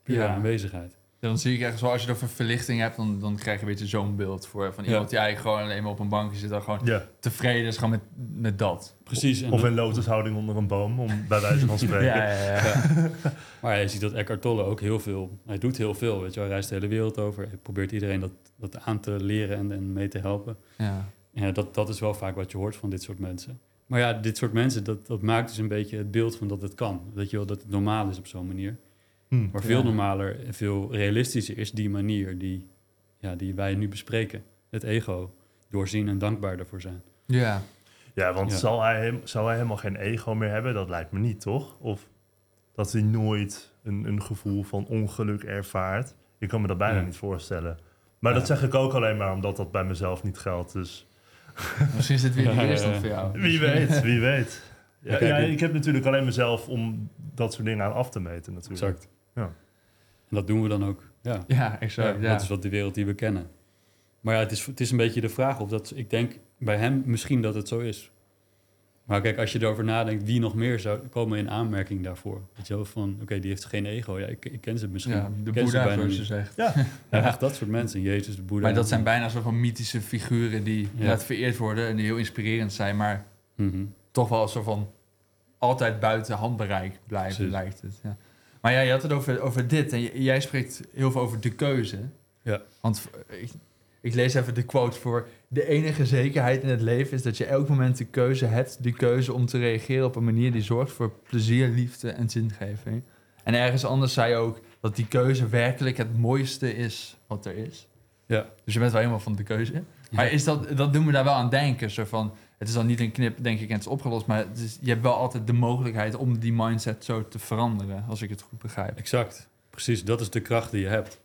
Speaker 1: Pure
Speaker 3: Ja.
Speaker 1: aanwezigheid.
Speaker 3: Dan zie ik echt zo, als je het over verlichting hebt, dan, dan krijg je een beetje zo'n beeld voor. Van iemand die eigenlijk gewoon alleen maar op een bankje zit en gewoon
Speaker 2: Ja.
Speaker 3: tevreden is gewoon met, met dat.
Speaker 1: Precies. En
Speaker 2: Of
Speaker 1: dat-
Speaker 2: in lotushouding onder een boom, om bij wijze van spreken.
Speaker 3: Ja, ja, ja.
Speaker 1: Maar je ziet dat Eckhart Tolle ook heel veel... Hij doet heel veel, weet je. Hij reist de hele wereld over. Hij probeert iedereen dat, dat aan te leren en, en mee te helpen.
Speaker 3: ja.
Speaker 1: Ja, dat, dat is wel vaak wat je hoort van dit soort mensen. Maar ja, dit soort mensen, dat, dat maakt dus een beetje het beeld van dat het kan. Dat je wel, dat het normaal is op zo'n manier.
Speaker 2: Hm.
Speaker 1: Maar veel
Speaker 3: Ja.
Speaker 1: normaler en veel realistischer is die manier die, ja, die wij nu bespreken. Het ego. Doorzien en dankbaar daarvoor zijn.
Speaker 3: ja.
Speaker 2: Ja, want
Speaker 1: Ja.
Speaker 2: Zal, hij, hem- zou hij helemaal geen ego meer hebben? Dat lijkt me niet, toch? Of dat hij nooit een, een gevoel van ongeluk ervaart. Ik kan me dat bijna
Speaker 1: Ja.
Speaker 2: niet voorstellen. Maar
Speaker 1: Ja.
Speaker 2: dat zeg ik ook alleen maar omdat dat bij mezelf niet geldt. Dus
Speaker 3: Misschien is dit weer de voor jou.
Speaker 2: wie weet, wie weet. Ja,
Speaker 1: Ja, ik
Speaker 2: heb natuurlijk alleen mezelf om dat soort dingen aan af te meten natuurlijk.
Speaker 1: Exact.
Speaker 2: Ja.
Speaker 1: En dat doen we dan ook. Ja,
Speaker 3: Ja, exact. Ja,
Speaker 1: Dat is wat de wereld die we kennen. Maar ja, het is, het is een beetje de vraag of dat... Ik denk bij hem misschien dat het zo is. Maar kijk, als je erover nadenkt, wie nog meer zou komen in aanmerking daarvoor? Weet je wel, van, oké, die heeft geen ego. Ja, ik, ik ken ze misschien.
Speaker 3: Ja, de Boeddha, zoals je zegt.
Speaker 2: Ja,
Speaker 1: Ja, echt dat soort mensen. Jezus, de Boeddha.
Speaker 3: Maar dat zijn bijna zo van mythische figuren die
Speaker 1: Ja.
Speaker 3: vereerd worden en die heel inspirerend zijn, maar
Speaker 1: Mhm.
Speaker 3: toch wel zo van altijd buiten handbereik blijven,
Speaker 1: Precies.
Speaker 3: lijkt het. Ja. Maar ja, je had het over, over dit en jij spreekt heel veel over de keuze.
Speaker 1: Ja.
Speaker 3: Want ik, ik lees even de quote voor. De enige zekerheid in het leven is dat je elk moment de keuze hebt, de keuze om te reageren op een manier die zorgt voor plezier, liefde en zingeving. En ergens anders zei je ook dat die keuze werkelijk het mooiste is wat er is.
Speaker 1: Ja.
Speaker 3: Dus je bent wel helemaal van de keuze. Maar is dat, dat doen we daar wel aan denken. Zo van, het is dan niet een knip, denk ik, en het is opgelost. Maar het is, je hebt wel altijd de mogelijkheid om die mindset zo te veranderen, als ik het goed begrijp.
Speaker 1: Exact. Precies, dat is de kracht die je hebt.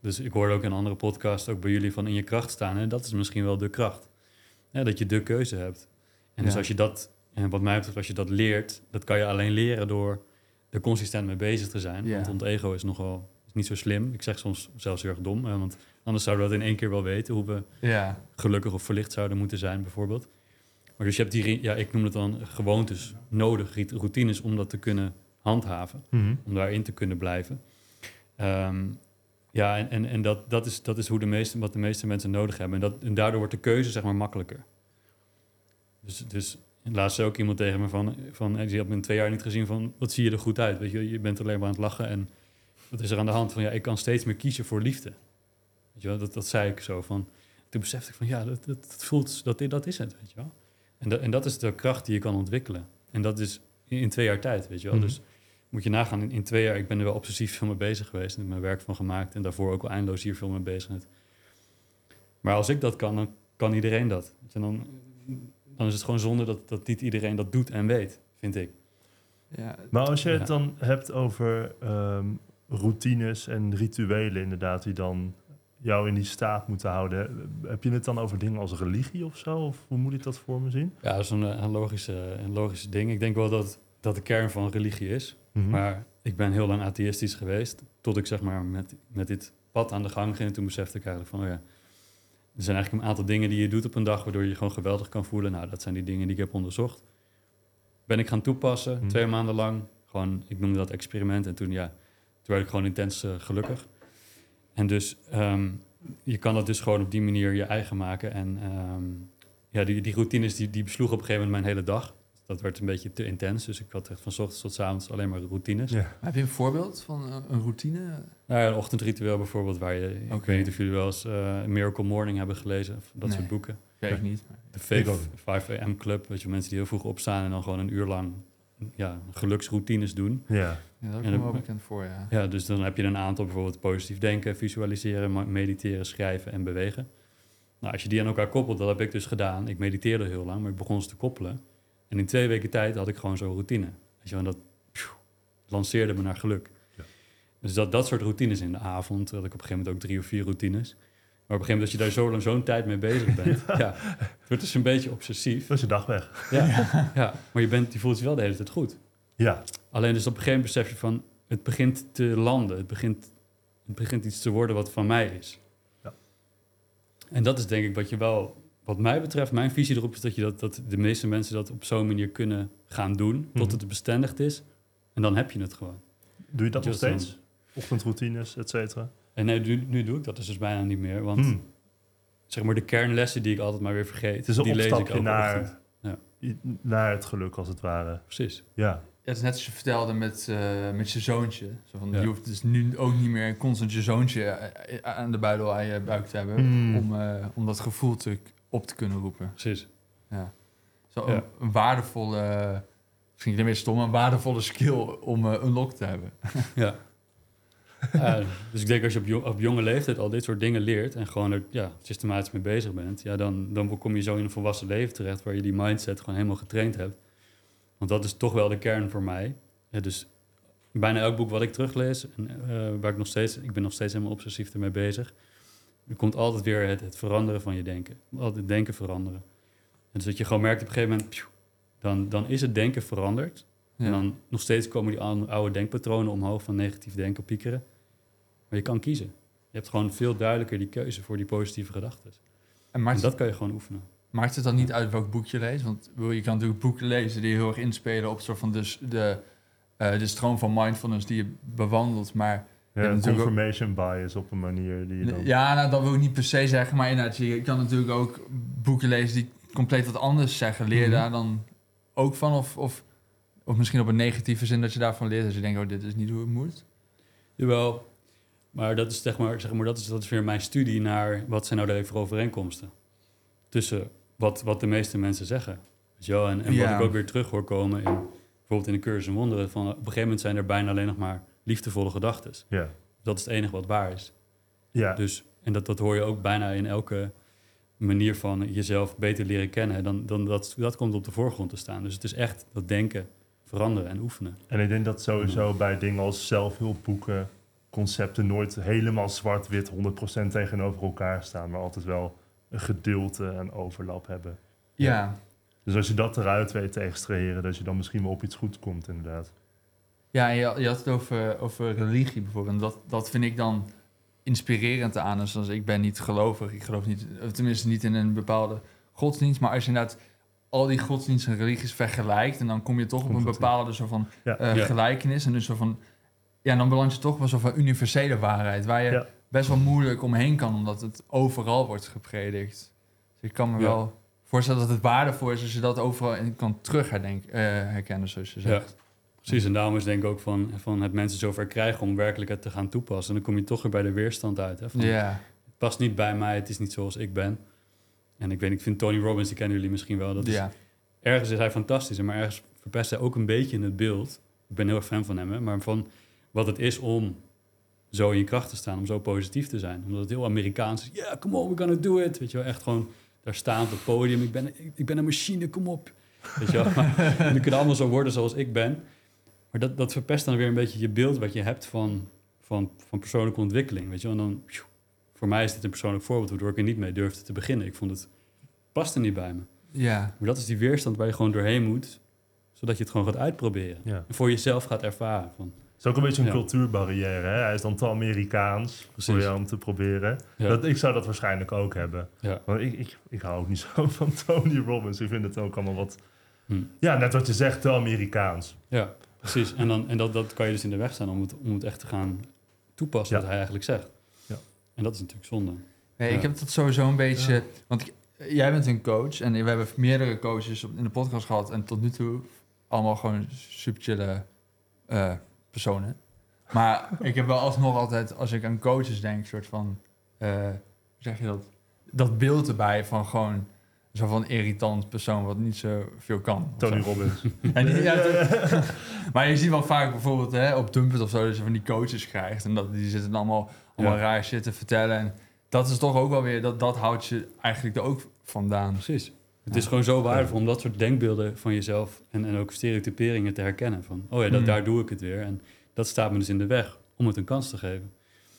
Speaker 1: Dus ik hoorde ook in een andere podcast, ook bij jullie, van in je kracht staan. En dat is misschien wel de kracht. Ja, dat je de keuze hebt. En dus als je dat, en wat mij betreft, als je dat leert, dat kan je alleen leren door er consistent mee bezig te zijn.
Speaker 3: Ja.
Speaker 1: Want ons ego is nogal is niet zo slim. Ik zeg soms zelfs heel erg dom, hè, want anders zouden we dat in één keer wel weten, hoe we
Speaker 3: Ja,
Speaker 1: gelukkig of verlicht zouden moeten zijn, bijvoorbeeld. Maar dus je hebt die, ja, ik noem het dan gewoontes nodig, routines, om dat te kunnen handhaven
Speaker 2: Mhm.
Speaker 1: om daarin te kunnen blijven. Ehm, ja, en, en, en dat, dat, is, dat is hoe de meeste, wat de meeste mensen nodig hebben. En, dat, en daardoor wordt de keuze zeg maar makkelijker. Dus, dus laatst zei ook iemand tegen me van, van die had me in twee jaar niet gezien van, wat zie je er goed uit? Weet je, je bent alleen maar aan het lachen en wat is er aan de hand? Van ja, ik kan steeds meer kiezen voor liefde. Weet je wel, dat, dat zei ik zo van. Toen besefte ik van ja, dat, dat, dat voelt, dat, dat is het, weet je wel. En, dat, en dat is de kracht die je kan ontwikkelen. En dat is in, in twee jaar tijd, weet je wel.
Speaker 2: Mhm.
Speaker 1: Dus moet je nagaan, in, in twee jaar, ik ben er wel obsessief veel mee bezig geweest en heb mijn werk van gemaakt en daarvoor ook al eindeloos hier veel mee bezig. geweest. Maar als ik dat kan, dan kan iedereen dat. Je, dan, dan is het gewoon zonde dat, dat niet iedereen dat doet en weet, vind ik.
Speaker 3: ja,
Speaker 2: Maar als je het dan hebt over ehm, routines en rituelen inderdaad, die dan jou in die staat moeten houden, heb je het dan over dingen als religie of zo? Of hoe moet ik dat voor me zien?
Speaker 1: Ja, dat is een, een, logische, een logische ding. Ik denk wel dat dat de kern van religie is.
Speaker 2: Mhm.
Speaker 1: Maar ik ben heel lang atheïstisch geweest. Tot ik zeg maar met, met dit pad aan de gang ging. En toen besefte ik eigenlijk van, oh ja... Er zijn eigenlijk een aantal dingen die je doet op een dag... waardoor je je gewoon geweldig kan voelen. Nou, dat zijn die dingen die ik heb onderzocht. Ben ik gaan toepassen,
Speaker 2: Mhm.
Speaker 1: twee maanden lang. Gewoon, ik noemde dat experiment. En toen, ja, toen werd ik gewoon intens eh, gelukkig. En dus, ehm, je kan dat dus gewoon op die manier je eigen maken. En ehm, ja, die, die routines, die, die besloegen op een gegeven moment mijn hele dag. Dat werd een beetje te intens. Dus ik had echt van 's ochtends tot 's avonds alleen maar routines.
Speaker 2: Ja.
Speaker 3: Maar heb je een voorbeeld van eh, een routine?
Speaker 1: Nou ja, een ochtendritueel bijvoorbeeld, waar je... Ik
Speaker 3: Oké.
Speaker 1: weet niet of jullie wel eens eh, Miracle Morning hebben gelezen. Of dat
Speaker 3: Nee.
Speaker 1: soort boeken.
Speaker 3: Weet ik niet.
Speaker 1: De
Speaker 2: Ik ook.
Speaker 1: 5, 5 AM Club. Weet je, mensen die heel vroeg opstaan en dan gewoon een uur lang ja, geluksroutines doen.
Speaker 2: Ja.
Speaker 3: Ja, dat komt wel bekend voor, ja.
Speaker 1: Ja, dus dan heb je een aantal bijvoorbeeld positief denken, visualiseren, mediteren, schrijven en bewegen. Nou, als je die aan elkaar koppelt, dat heb ik dus gedaan. Ik mediteerde heel lang, maar ik begon ze te koppelen. En in twee weken tijd had ik gewoon zo'n routine. Weet je, en dat pjoe, lanceerde me naar geluk.
Speaker 2: Ja.
Speaker 1: Dus dat, dat soort routines in de avond, had ik op een gegeven moment ook drie of vier routines. Maar op een gegeven moment, als je daar zo lang zo'n tijd mee bezig bent, ja, het wordt dus een beetje obsessief.
Speaker 2: Dat is je dag weg.
Speaker 1: Ja, ja, maar je, bent, je voelt je wel de hele tijd goed.
Speaker 2: Ja.
Speaker 1: Alleen dus op een gegeven moment besef je van... het begint te landen. Het begint, het begint iets te worden wat van mij is.
Speaker 2: Ja.
Speaker 1: En dat is denk ik wat je wel... Wat mij betreft, mijn visie erop is dat, je dat, dat de meeste mensen dat op zo'n manier kunnen gaan doen... tot
Speaker 2: Mhm.
Speaker 1: het bestendigd is. En dan heb je het gewoon.
Speaker 2: Doe je dat nog
Speaker 1: Just
Speaker 2: steeds? Ochtendroutines, et cetera?
Speaker 1: En nee, nu, nu doe ik dat dus, dus bijna niet meer. Want
Speaker 2: Hmm.
Speaker 1: zeg maar de kernlessen die ik altijd maar weer vergeet,
Speaker 2: Het is een
Speaker 1: die lees ik
Speaker 2: naar.
Speaker 1: Ja.
Speaker 2: naar het geluk, als het ware.
Speaker 1: Precies.
Speaker 2: Ja,
Speaker 3: Ja, het is net als je vertelde met, eh, met je zoontje. Zo van,
Speaker 1: Ja.
Speaker 3: Je hoeft dus nu ook niet meer constant je zoontje eh, eh, aan de buidel aan je buik te hebben...
Speaker 2: Mm.
Speaker 3: Om, eh, om dat gevoel te, op te kunnen roepen.
Speaker 1: Precies.
Speaker 3: Ja. Zo
Speaker 1: Ja.
Speaker 3: een, een waardevolle, misschien een beetje stom, maar een waardevolle skill om een lock te hebben.
Speaker 1: Ja. Ja, dus ik denk als je op, op jonge leeftijd al dit soort dingen leert en gewoon er ja, systematisch mee bezig bent, ja, dan, dan kom je zo in een volwassen leven terecht waar je die mindset gewoon helemaal getraind hebt. Want dat is toch wel de kern voor mij. Ja, dus bijna elk boek wat ik teruglees, en, eh, waar ik nog steeds, ik ben nog steeds helemaal obsessief ermee bezig, er komt altijd weer het, het veranderen van je denken. Altijd het denken veranderen. En dus dat je gewoon merkt op een gegeven moment, pjoe, dan, dan is het denken veranderd.
Speaker 3: Ja.
Speaker 1: En dan nog steeds komen die oude denkpatronen omhoog van negatief denken, piekeren. Maar je kan kiezen. Je hebt gewoon veel duidelijker die keuze voor die positieve gedachten.
Speaker 3: en
Speaker 1: dat kan je gewoon oefenen.
Speaker 3: maakt het dan niet uit welk boek je leest? Want je kan natuurlijk boeken lezen die heel erg inspelen op soort van dus de, eh, de stroom van mindfulness die je bewandelt. Maar
Speaker 2: ja
Speaker 3: ook-
Speaker 2: confirmation bias op een manier die je dan...
Speaker 3: ja, nou, dat wil ik niet per se zeggen. Maar inderdaad, je kan natuurlijk ook boeken lezen die compleet wat anders zeggen. Leer je
Speaker 1: Mhm.
Speaker 3: daar dan ook van? Of, of, of misschien op een negatieve zin dat je daarvan leert. Dat je denkt, oh, dit is niet hoe het moet.
Speaker 1: Jawel, maar dat is, zeg maar, zeg maar, dat is, dat is weer mijn studie naar wat zijn nou de overeenkomsten. Tussen wat, wat de meeste mensen zeggen. Weet je wel? En, en
Speaker 3: Ja.
Speaker 1: wat ik ook weer terug hoor komen in bijvoorbeeld in de cursus in wonderen. Van, op een gegeven moment zijn er bijna alleen nog maar liefdevolle gedachten.
Speaker 2: Ja,
Speaker 1: Dat is het enige wat waar is.
Speaker 2: ja.
Speaker 1: Dus, en dat, dat hoor je ook bijna in elke manier van jezelf beter leren kennen. Dan, dan dat, dat komt op de voorgrond te staan. Dus het is echt dat denken, veranderen en oefenen.
Speaker 2: En ik denk dat sowieso bij dingen als zelfhulpboeken, concepten nooit helemaal zwart-wit 100% tegenover elkaar staan, maar altijd wel een gedeelte en overlap hebben.
Speaker 3: Ja.
Speaker 2: Dus als je dat eruit weet te extraheren, dat je dan misschien wel op iets goed komt, inderdaad.
Speaker 3: Ja, en je, je had het over, over religie bijvoorbeeld. En dat, dat vind ik dan inspirerend aan. Dus als ik ben niet gelovig. Ik geloof niet, of tenminste niet in een bepaalde godsdienst. Maar als je inderdaad al die godsdiensten en religies vergelijkt... en dan kom je toch op een bepaalde soort van
Speaker 2: Ja.
Speaker 3: eh,
Speaker 1: Ja.
Speaker 3: gelijkenis. En dus zo van... Ja, dan beland je toch wel zo van universele waarheid... waar je
Speaker 2: Ja.
Speaker 3: best wel moeilijk omheen kan... omdat het overal wordt gepredikt. Dus ik kan me
Speaker 1: Ja.
Speaker 3: wel voorstellen dat het waardevol is... als je dat overal in kan terug eh, herkennen, zoals je zegt.
Speaker 1: Precies, en daarom is denk ik ook van, van het mensen zover krijgen om werkelijk het te gaan toepassen. En dan kom je toch weer bij de weerstand uit. Hè? Van. Het past niet bij mij, het is niet zoals ik ben. En ik weet, ik vind Tony Robbins, die kennen jullie misschien wel. Dat is. Ergens is hij fantastisch, maar ergens verpest hij ook een beetje in het beeld. Ik ben heel erg fan van hem, hè, maar van wat het is om zo in je kracht te staan, om zo positief te zijn. Omdat het heel Amerikaans is. Ja, come on, we're gonna do it. Weet je wel, echt gewoon daar staan op het podium. Ik ben, ik, ik ben een machine, kom op. Weet je wel, die kunnen allemaal zo worden zoals ik ben. Maar dat, dat verpest dan weer een beetje je beeld wat je hebt van, van, van persoonlijke ontwikkeling. Weet je wel, en dan, voor mij is dit een persoonlijk voorbeeld waardoor ik er niet mee durfde te beginnen. Ik vond het, paste niet bij me.
Speaker 3: Ja.
Speaker 1: Maar dat is die weerstand waar je gewoon doorheen moet, zodat je het gewoon gaat uitproberen.
Speaker 2: Ja.
Speaker 1: En voor jezelf gaat ervaren. Van,
Speaker 2: is ook een beetje een
Speaker 1: Ja.
Speaker 2: cultuurbarrière. Hè? Hij is dan te Amerikaans voor jou om te proberen.
Speaker 1: ja,
Speaker 2: Dat, ik zou dat waarschijnlijk ook hebben.
Speaker 1: ja,
Speaker 2: Want ik, ik, ik hou ook niet zo van Tony Robbins. Ik vind het ook allemaal wat...
Speaker 1: Hm.
Speaker 2: Ja, net wat je zegt, te Amerikaans.
Speaker 1: ja, precies. En, dan, en dat, dat kan je dus in de weg staan om het, om het echt te gaan toepassen
Speaker 2: Ja.
Speaker 1: wat hij eigenlijk zegt.
Speaker 2: Ja.
Speaker 1: En dat is natuurlijk zonde.
Speaker 3: Nee,
Speaker 1: Ja.
Speaker 3: ik heb dat sowieso een beetje... Want ik- jij bent een coach en we hebben meerdere coaches op, in de podcast gehad. En tot nu toe allemaal gewoon super chille eh, personen. Maar ik heb wel alsnog altijd, als ik aan coaches denk, soort van... eh, hoe zeg je dat? Dat beeld erbij van gewoon zo van irritant persoon wat niet zo veel kan.
Speaker 2: Tony
Speaker 3: zo.
Speaker 2: Robbins.
Speaker 3: En, ja, maar je ziet wel vaak bijvoorbeeld hè, op Dumpet of zo... dat je van die coaches krijgt. En dat, die zitten allemaal, allemaal
Speaker 1: Ja.
Speaker 3: raar shit te vertellen. En dat is toch ook wel weer... dat, dat houdt je eigenlijk er ook vandaan.
Speaker 1: Precies. Het is gewoon zo waardevol om dat soort denkbeelden van jezelf en, en ook stereotyperingen te herkennen. Van, oh ja, dat,
Speaker 3: Mm.
Speaker 1: daar doe ik het weer. En dat staat me dus in de weg om het een kans te geven.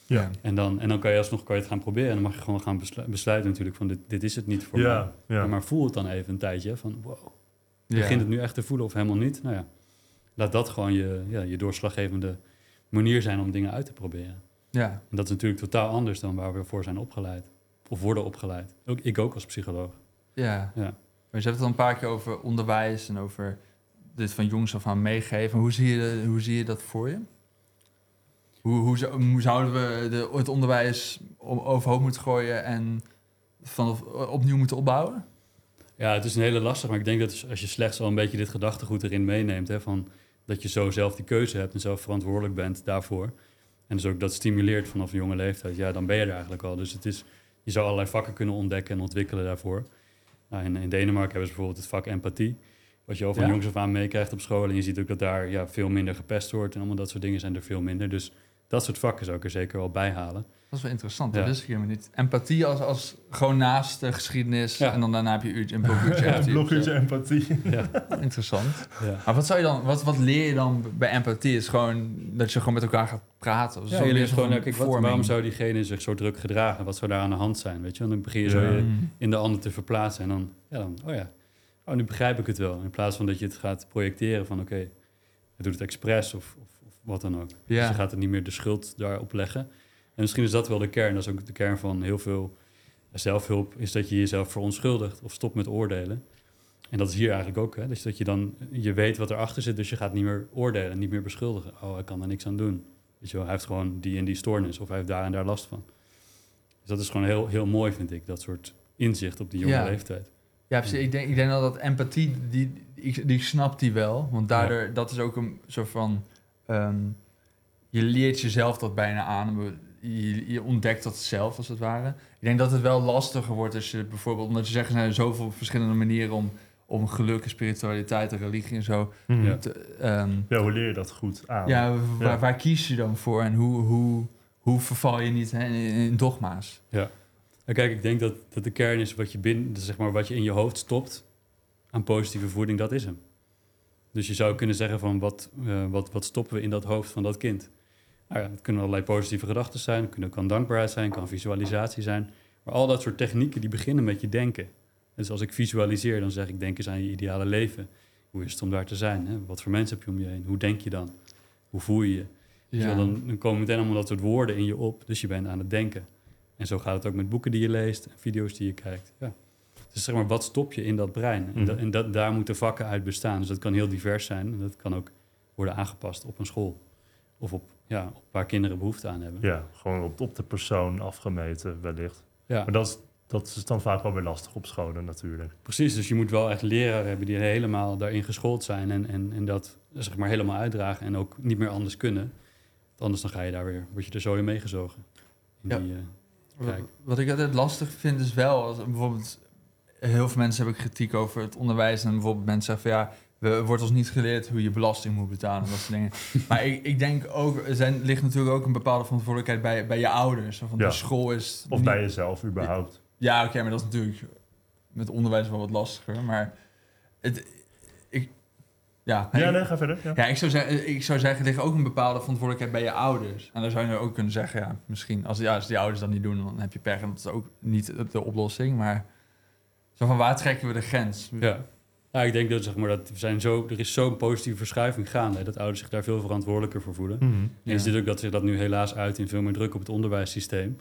Speaker 2: Ja.
Speaker 1: En dan, en dan kan je alsnog kan je het gaan proberen. En dan mag je gewoon gaan beslu- besluiten natuurlijk van dit, dit is het niet voor mij.
Speaker 2: Ja, ja.
Speaker 1: Maar voel het dan even een tijdje van wow,
Speaker 3: Ja.
Speaker 1: begint het nu echt te voelen of helemaal niet? Nou ja, laat dat gewoon je, ja, je doorslaggevende manier zijn om dingen uit te proberen.
Speaker 3: Ja.
Speaker 1: En dat is natuurlijk totaal anders dan waar we voor zijn opgeleid. Of worden opgeleid. Ook, ik ook als psycholoog.
Speaker 3: Ja.
Speaker 1: Ja.
Speaker 3: Maar je hebt het al een paar keer over onderwijs... en over dit van jongs af aan meegeven. Hoe zie je, hoe zie je dat voor je? Hoe, hoe, zou- hoe zouden we de, het onderwijs overhoop moeten gooien en vanaf, opnieuw moeten opbouwen?
Speaker 1: Ja, het is een hele lastig, maar ik denk dat als je slechts al een beetje dit gedachtegoed erin meeneemt, hè, van dat je zo zelf die keuze hebt en zelf verantwoordelijk bent daarvoor, en dus ook dat stimuleert vanaf een jonge leeftijd, ja, dan ben je er eigenlijk al. Dus het is, je zou allerlei vakken kunnen ontdekken en ontwikkelen daarvoor. In, in Denemarken hebben ze bijvoorbeeld het vak empathie, wat je al van
Speaker 3: Ja.
Speaker 1: jongs af aan meekrijgt op school. En je ziet ook dat daar ja, veel minder gepest wordt en allemaal dat soort dingen zijn er veel minder. Dus dat soort vakken zou ik er zeker wel bij halen.
Speaker 3: Dat is wel interessant,
Speaker 1: Ja.
Speaker 3: dat wist ik helemaal niet. Empathie als, als gewoon naast de geschiedenis
Speaker 1: Ja.
Speaker 3: en dan daarna heb je uurtje, een blokuurtje empathie.
Speaker 2: Blokuurtje empathie.
Speaker 1: Ja,
Speaker 3: Interessant.
Speaker 1: ja.
Speaker 3: Maar wat zou je dan, wat, wat leer je dan bij empathie? Is gewoon dat je gewoon met elkaar gaat praten? Of
Speaker 1: Ja,
Speaker 3: zo
Speaker 1: je
Speaker 3: leer
Speaker 1: leert gewoon, kijk, wat, waarom zou diegene zich zo druk gedragen? Wat zou daar aan de hand zijn? Weet je? Want dan begin je zo je
Speaker 3: Mm.
Speaker 1: in de ander te verplaatsen. En dan, ja, dan, oh ja, oh, nu begrijp ik het wel. In plaats van dat je het gaat projecteren van, oké, hij doet het expres of wat dan ook. Dus je gaat er niet meer de schuld daarop leggen. En misschien is dat wel de kern. Dat is ook de kern van heel veel zelfhulp, is dat je jezelf verontschuldigt of stopt met oordelen. En dat is hier eigenlijk ook, hè? Dus dat je dan, je weet wat erachter zit, dus je gaat niet meer oordelen, niet meer beschuldigen. Oh, hij kan er niks aan doen. Weet je wel, hij heeft gewoon die en die stoornis of hij heeft daar en daar last van. Dus dat is gewoon heel, heel mooi, vind ik, dat soort inzicht op die jonge
Speaker 3: Ja.
Speaker 1: leeftijd.
Speaker 3: Ja, precies. Ik denk, ik denk dat dat empathie, die, die, die snapt die wel. Want daardoor, dat is ook een soort van... ehm, je leert jezelf dat bijna aan. Je, je ontdekt dat zelf, als het ware. Ik denk dat het wel lastiger wordt als je bijvoorbeeld... Omdat je zegt, er zijn zoveel verschillende manieren om, om geluk en spiritualiteit en religie en zo...
Speaker 2: Mhm.
Speaker 1: Ja.
Speaker 3: Te, ehm,
Speaker 2: Ja, hoe leer je dat goed aan?
Speaker 3: ja, waar,
Speaker 2: Ja.
Speaker 3: waar kies je dan voor? En hoe, hoe, hoe verval je niet hè, in, in dogma's?
Speaker 1: En kijk, ik denk dat, dat de kern is wat je, binnen, zeg maar, wat je in je hoofd stopt aan positieve voeding, dat is hem. Dus je zou kunnen zeggen van wat, eh, wat, wat stoppen we in dat hoofd van dat kind? Nou ja, het kunnen allerlei positieve gedachten zijn, het kunnen- kan dankbaarheid zijn, kan visualisatie zijn. Maar al dat soort technieken die beginnen met je denken. Dus als ik visualiseer, dan zeg ik denk eens aan je ideale leven. Hoe is het om daar te zijn? Hè? Wat voor mensen heb je om je heen? Hoe denk je dan? Hoe voel je je? Wel, Dan, dan komen meteen allemaal dat soort woorden in je op, dus je bent aan het denken. En zo gaat het ook met boeken die je leest en video's die je kijkt. Ja. Dus zeg maar, wat stop je in dat brein? En,
Speaker 2: Mhm.
Speaker 1: dat, en dat, daar moeten vakken uit bestaan. Dus dat kan heel divers zijn. En dat kan ook worden aangepast op een school. Of op, ja, op waar kinderen behoefte aan hebben.
Speaker 2: Ja, gewoon op, op de persoon afgemeten wellicht.
Speaker 1: Ja,
Speaker 2: Maar dat is, dat is dan vaak wel weer lastig op scholen natuurlijk.
Speaker 1: precies. Dus je moet wel echt leraren hebben die helemaal daarin geschoold zijn. En, en, en dat zeg maar helemaal uitdragen. En ook niet meer anders kunnen. Want anders dan ga je daar weer, word je er zo in meegezogen. In
Speaker 3: Ja.
Speaker 1: die, eh,
Speaker 3: wat ik altijd lastig vind is wel, als bijvoorbeeld heel veel mensen hebben kritiek over het onderwijs en bijvoorbeeld mensen zeggen van ja, we wordt ons niet geleerd hoe je belasting moet betalen en dat soort dingen. maar ik, ik denk ook, er zijn, ligt natuurlijk ook een bepaalde verantwoordelijkheid bij, bij je ouders. Van
Speaker 2: Ja.
Speaker 3: de school is
Speaker 2: Of
Speaker 3: niet-
Speaker 2: bij jezelf überhaupt.
Speaker 3: Ja, oké, maar dat is natuurlijk met onderwijs wel wat lastiger. Maar het, ik, ja,
Speaker 2: Ja, nee, ga verder. Ja.
Speaker 3: ja, ik zou, zeggen, ik zou zeggen, er ligt ook een bepaalde verantwoordelijkheid bij je ouders. En dan zou je ook kunnen zeggen, ja, misschien als, ja, als die ouders dat niet doen, dan heb je pech en dat is ook niet de oplossing. Maar zo van waar trekken we de grens?
Speaker 1: Ja. ja, ik denk dat, zeg maar, dat we zijn zo, er is zo'n positieve verschuiving gaande. Dat ouders zich daar veel verantwoordelijker voor voelen.
Speaker 2: Mhm.
Speaker 1: En
Speaker 3: Ja.
Speaker 1: je ziet ook dat zich dat nu helaas uit in veel meer druk op het onderwijssysteem.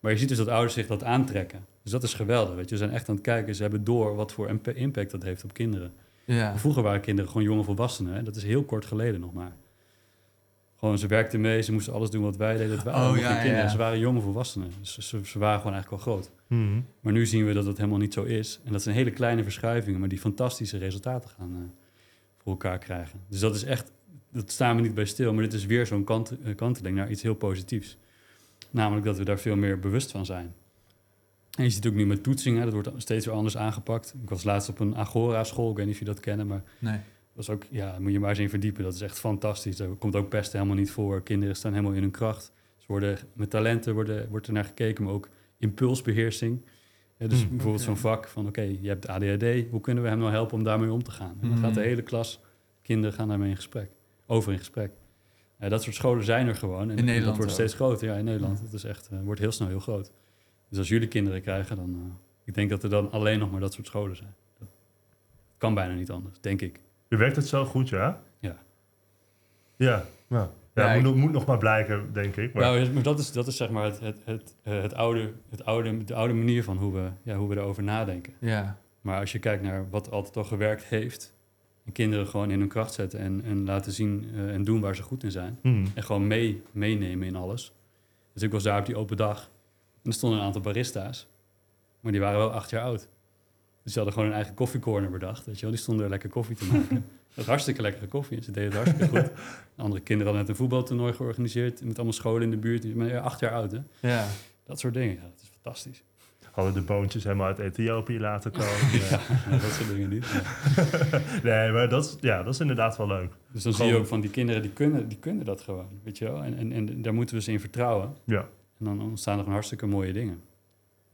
Speaker 1: Maar je ziet dus dat ouders zich dat aantrekken. Dus dat is geweldig. Weet je. Ze zijn echt aan het kijken. Ze hebben door wat voor imp- impact dat heeft op kinderen.
Speaker 3: Ja.
Speaker 1: Vroeger waren kinderen gewoon jonge volwassenen. Hè? Dat is heel kort geleden nog maar. Gewoon, ze werkten mee, ze moesten alles doen wat wij deden. Het waren
Speaker 3: Oh, ja,
Speaker 1: geen kinderen.
Speaker 3: ja.
Speaker 1: Ze waren jonge volwassenen. Dus ze, ze waren gewoon eigenlijk al groot.
Speaker 2: Mhm.
Speaker 1: Maar nu zien we dat het helemaal niet zo is. En dat zijn hele kleine verschuivingen, maar die fantastische resultaten gaan eh, voor elkaar krijgen. Dus dat is echt, dat staan we niet bij stil, maar dit is weer zo'n kant, eh, kanteling naar iets heel positiefs. Namelijk dat we daar veel meer bewust van zijn. En je ziet ook nu met toetsingen, dat wordt steeds weer anders aangepakt. Ik was laatst op een Agora-school, ik weet niet of je dat kennen, maar
Speaker 3: Nee.
Speaker 1: Dat is ook, ja, moet je maar eens in verdiepen. Dat is echt fantastisch. Daar komt ook pesten helemaal niet voor. Kinderen staan helemaal in hun kracht. Ze worden, met talenten worden, wordt er naar gekeken, maar ook impulsbeheersing. Ja, dus
Speaker 2: Hmm.
Speaker 1: bijvoorbeeld zo'n vak van, oké, je hebt ADHD. Hoe kunnen we hem nou helpen om daarmee om te gaan? En dan
Speaker 3: Hmm.
Speaker 1: gaat de hele klas, kinderen gaan daarmee in gesprek. Over in gesprek. Ja, dat soort scholen zijn er gewoon. En
Speaker 3: In Nederland
Speaker 1: dat wordt
Speaker 3: ook.
Speaker 1: steeds groter. Ja, in Nederland. Het is echt, eh, wordt heel snel heel groot. Dus als jullie kinderen krijgen, dan... eh, ik denk dat er dan alleen nog maar dat soort scholen zijn. Dat kan bijna niet anders, denk ik.
Speaker 2: Je werkt het zo goed, ja?
Speaker 1: Ja.
Speaker 2: Ja, nou. Ja,
Speaker 3: Ja,
Speaker 2: moet,
Speaker 3: ik-
Speaker 2: moet nog maar blijken, denk ik. Maar,
Speaker 1: Nou, dat is, dat is zeg maar het, het, het, eh, het oude, het oude, de oude manier van hoe we, ja, hoe we erover nadenken.
Speaker 3: Ja.
Speaker 1: Maar als je kijkt naar wat altijd al gewerkt heeft, En kinderen gewoon in hun kracht zetten en, en laten zien eh, en doen waar ze goed in zijn.
Speaker 2: Mhm.
Speaker 1: En gewoon mee, meenemen in alles. Dus ik was daar op die open dag. En er stonden een aantal barista's. Maar die waren wel acht jaar oud. Dus ze hadden gewoon een eigen koffiecorner bedacht. Weet je wel. Die stonden er lekker koffie te maken. Dat hartstikke lekkere koffie. Ze deden het hartstikke goed. Andere kinderen hadden net een voetbaltoernooi georganiseerd. Met allemaal scholen in de buurt. Die zijn acht jaar oud, hè.
Speaker 3: Ja.
Speaker 1: Dat soort dingen. Ja, dat is fantastisch.
Speaker 2: Hadden de boontjes helemaal uit Ethiopië laten komen.
Speaker 1: Ja, nou, dat soort dingen niet. Ja.
Speaker 2: Nee, maar dat is, ja, dat is inderdaad wel leuk.
Speaker 1: Dus dan zie je ook van die kinderen, die kunnen, die kunnen dat gewoon. Weet je wel. En, en, en daar moeten we ze in vertrouwen.
Speaker 2: Ja.
Speaker 1: En dan ontstaan er gewoon hartstikke mooie dingen.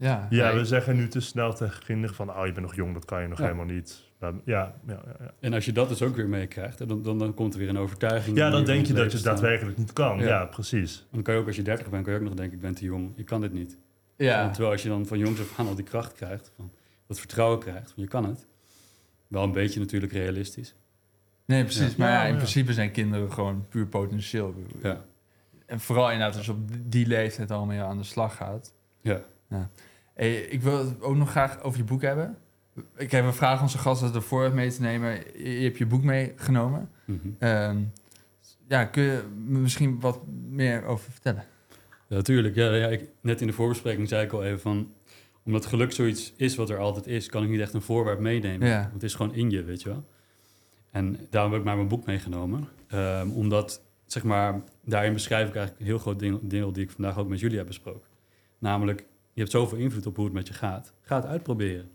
Speaker 3: Ja.
Speaker 2: Ja,
Speaker 3: Nee,
Speaker 2: we zeggen nu te snel tegen kinderen van... oh, je bent nog jong, dat kan je nog
Speaker 1: Ja.
Speaker 2: helemaal niet. Ja, ja, ja, ja.
Speaker 1: En als je dat dus ook weer meekrijgt, dan, dan, dan komt er weer een overtuiging.
Speaker 2: ja dan denk je dat je het daadwerkelijk niet kan. Ja,
Speaker 1: Ja.
Speaker 2: precies.
Speaker 1: Dan kan je ook als je 30 bent, kan je ook nog denken, ik ben te jong, ik kan dit niet.
Speaker 3: Ja.
Speaker 1: Terwijl als je dan van jongs af aan al die kracht krijgt, van, dat vertrouwen krijgt, van je kan het. Wel een beetje natuurlijk realistisch.
Speaker 3: Nee, precies.
Speaker 1: Ja.
Speaker 3: Maar ja,
Speaker 2: Ja,
Speaker 3: in
Speaker 2: ja.
Speaker 3: principe zijn kinderen gewoon puur potentieel.
Speaker 1: Ja.
Speaker 3: En vooral inderdaad als je op die leeftijd al mee aan de slag gaat.
Speaker 1: Ja.
Speaker 3: Hey, ik wil het ook nog graag over je boek hebben. Ik heb een vraag onze gasten ervoor mee te nemen. Je hebt je boek meegenomen.
Speaker 1: Mhm.
Speaker 3: Ehm, ja, kun je me misschien wat meer over vertellen?
Speaker 1: Ja, natuurlijk. Ja, ja, ik, net in de voorbespreking zei ik al even van... omdat geluk zoiets is wat er altijd is... kan ik niet echt een voorwerp meenemen.
Speaker 3: Ja.
Speaker 1: Want het is gewoon in je, weet je wel. En daarom heb ik maar mijn boek meegenomen. Ehm, omdat, zeg maar, daarin beschrijf ik eigenlijk een heel groot deel... die ik vandaag ook met jullie heb besproken. Namelijk, je hebt zoveel invloed op hoe het met je gaat. Ga het uitproberen.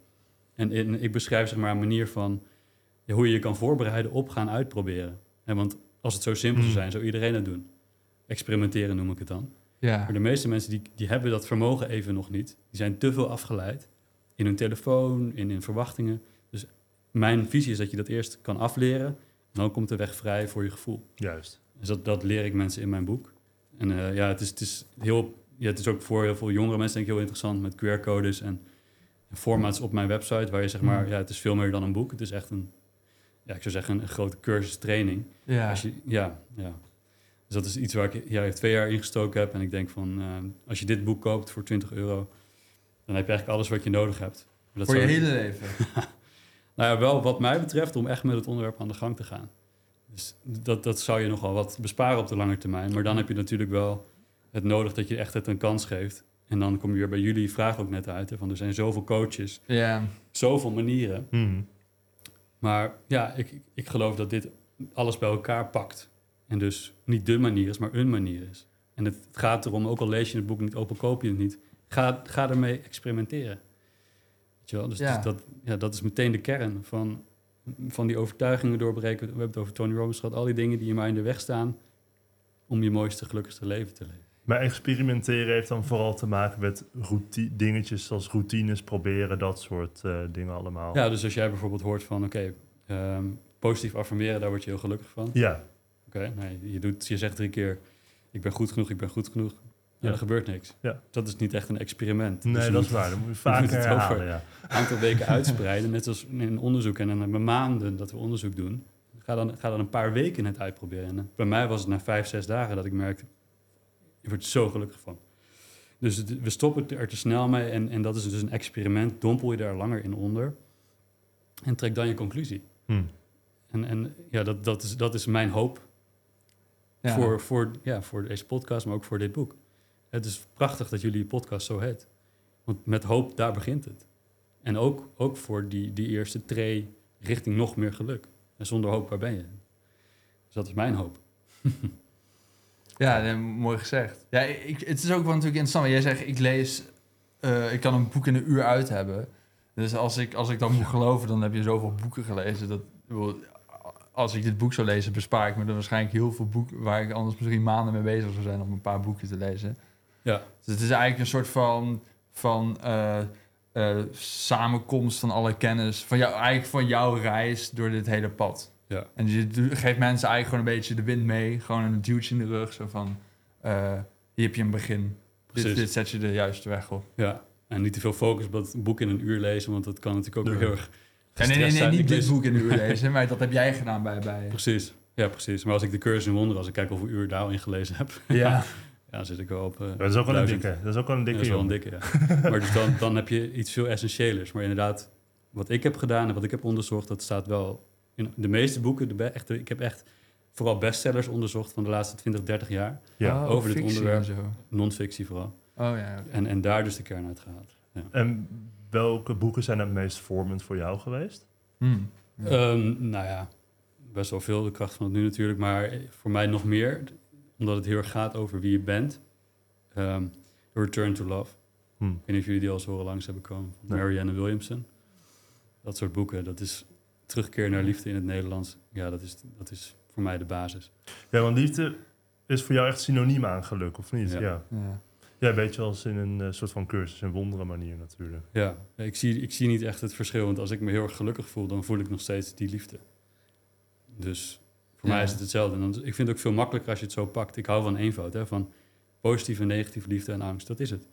Speaker 1: En, en ik beschrijf zeg maar een manier van... ja, hoe je je kan voorbereiden op gaan uitproberen. En want als het zo simpel zou
Speaker 2: Mm.
Speaker 1: zijn, zou iedereen het doen. Experimenteren noem ik het dan.
Speaker 3: Ja.
Speaker 1: Maar de meeste mensen die, die hebben dat vermogen even nog niet. Die zijn te veel afgeleid in hun telefoon, in hun verwachtingen. Dus mijn visie is dat je dat eerst kan afleren. En dan komt de weg vrij voor je gevoel.
Speaker 2: Juist.
Speaker 1: Dus dat, dat leer ik mensen in mijn boek. En eh, ja, het is, het, is heel, ja, het is ook voor heel veel jongere mensen denk ik heel interessant met QR-codes en, en formats op mijn website. Waar je zeg maar,
Speaker 3: Mm.
Speaker 1: ja, het is veel meer dan een boek. Het is echt een, ja, ik zou zeggen, een grote cursus training.
Speaker 3: Ja.
Speaker 1: Als je, ja, ja. Dus dat is iets waar ik ja, twee jaar in gestoken heb. En ik denk van, eh, als je dit boek koopt voor 20 euro, dan heb je eigenlijk alles wat je nodig hebt. Dat
Speaker 3: Voor je hele leven.
Speaker 1: Nou ja, wel wat mij betreft om echt met het onderwerp aan de gang te gaan. Dus dat, dat zou je nogal wat besparen op de lange termijn. Maar dan heb je natuurlijk wel het nodig dat je echt het een kans geeft. En dan kom je weer bij jullie vraag ook net uit. Hè, van er zijn zoveel coaches,
Speaker 3: ja.
Speaker 1: zoveel manieren.
Speaker 2: Mhm.
Speaker 1: Maar ja, ik, ik- geloof dat dit alles bij elkaar pakt. En dus niet de manier is, maar een manier is. En het gaat erom, ook al lees je het boek niet, al koop je het niet, ga, ga ermee experimenteren. Weet je wel? Dus,
Speaker 3: Ja.
Speaker 1: dus dat, ja, dat is meteen de kern van, van die overtuigingen doorbreken. We hebben het over Tony Robbins gehad, al die dingen die je maar in de weg staan om je mooiste, gelukkigste leven te leven.
Speaker 2: Maar experimenteren heeft dan vooral te maken met routine, dingetjes zoals routines proberen, dat soort eh, dingen allemaal.
Speaker 1: Ja, dus als jij bijvoorbeeld hoort van, oké, ehm, positief affirmeren, daar word je heel gelukkig van.
Speaker 2: Ja,
Speaker 1: Oké, nee, je, doet, je zegt drie keer, ik ben goed genoeg, ik ben goed genoeg. En
Speaker 2: Ja.
Speaker 1: er gebeurt niks.
Speaker 2: Ja.
Speaker 1: Dat is niet echt een experiment.
Speaker 2: nee,
Speaker 1: Dus
Speaker 2: dat is waar. Dan moet je
Speaker 1: het
Speaker 2: herhalen,
Speaker 1: over-
Speaker 2: ja.
Speaker 1: een aantal weken uitspreiden, net als in onderzoek. En dan hebben we maanden dat we onderzoek doen. Ga dan, ga dan een paar weken het uitproberen. En bij mij was het na vijf, zes dagen dat ik merkte, je wordt er zo gelukkig van. Dus het- we stoppen er te snel mee en, en dat is dus een experiment. Dompel je daar langer in onder en trek dan je conclusie.
Speaker 2: Hm.
Speaker 1: En, en ja, dat, dat, is, dat is mijn hoop
Speaker 3: Ja.
Speaker 1: voor, voor, ja, voor deze podcast, maar ook voor dit boek. Het is prachtig dat jullie podcast zo heet. Want met hoop, daar begint het. En ook, ook voor die, die eerste tree richting nog meer geluk. En zonder hoop, waar ben je? Dus dat is mijn hoop.
Speaker 3: Ja, nee, mooi gezegd. Ja, ik, het is ook wel natuurlijk interessant. Jij zegt, ik lees, eh, ik kan een boek in een uur uit hebben. Dus als ik, als ik dan moet geloven, dan heb je zoveel boeken gelezen. Dat, als ik dit boek zou lezen, bespaar ik me er waarschijnlijk heel veel boeken... waar ik anders misschien maanden mee bezig zou zijn om een paar boeken te lezen.
Speaker 1: Ja,
Speaker 3: Dus het is eigenlijk een soort van, van eh, eh, samenkomst van alle kennis. Van jou, eigenlijk van jouw reis door dit hele pad.
Speaker 1: Ja.
Speaker 3: En je geeft mensen eigenlijk gewoon een beetje de wind mee. Gewoon een duwtje in de rug. Zo van, eh, hier heb je een begin. Dit,
Speaker 1: Precies.
Speaker 3: dit zet je de juiste weg op.
Speaker 1: ja. En niet te veel focus op dat boek in een uur lezen, want dat kan natuurlijk ook weer heel erg...
Speaker 3: Ja, nee, nee, nee,
Speaker 1: zijn.
Speaker 3: niet dit boek in een uur lezen. Maar dat heb jij gedaan bij... bij
Speaker 1: Precies, ja precies. Maar als ik de cursus in wonderen, als ik kijk hoeveel uur daarin gelezen heb,
Speaker 3: ja.
Speaker 1: ja, dan zit ik wel op... eh,
Speaker 2: Dat is ook wel een dikke. Dat is ook wel een
Speaker 1: Ja,
Speaker 2: dikke
Speaker 1: dat is wel een dikke, ja. maar dus dan, dan heb je iets veel essentiëlers. Maar inderdaad, wat ik heb gedaan en wat ik heb onderzocht, dat staat wel in de meeste boeken, de echt, ik heb echt vooral bestsellers onderzocht van de laatste 20, 30 jaar.
Speaker 2: Ja.
Speaker 3: Oh,
Speaker 1: over dit onderwerp.
Speaker 3: zo.
Speaker 1: Non-fictie vooral.
Speaker 3: Oh ja.
Speaker 1: En, en daar dus de kern uit gehaald. Ja.
Speaker 2: En welke boeken zijn het meest vormend voor jou geweest?
Speaker 3: Hmm. Ja.
Speaker 1: Ehm, nou ja, best wel veel, de kracht van het nu natuurlijk. Maar voor mij nog meer, omdat het heel erg gaat over wie je bent. Ehm, The Return to Love.
Speaker 2: Hm.
Speaker 1: Ik weet niet of jullie die al eens horen langs hebben komen. Van. Marianne Williamson. Dat soort boeken, dat is terugkeer naar liefde in het Nederlands. Ja, dat is, dat is voor mij de basis.
Speaker 2: Ja, want liefde is voor jou echt synoniem aan geluk, of niet? Ja.
Speaker 1: Ja.
Speaker 2: Ja,
Speaker 3: Ja.
Speaker 2: een beetje als in een eh, soort van cursus en wonderen manier natuurlijk.
Speaker 1: Ja, ik zie, ik zie niet echt het verschil. Want als ik me heel erg gelukkig voel, dan voel ik nog steeds die liefde. Dus voor
Speaker 3: Ja.
Speaker 1: mij is het hetzelfde. En dan, ik vind het ook veel makkelijker als je het zo pakt. Ik hou van eenvoud, hè, van positieve en negatieve liefde en angst. Dat is het.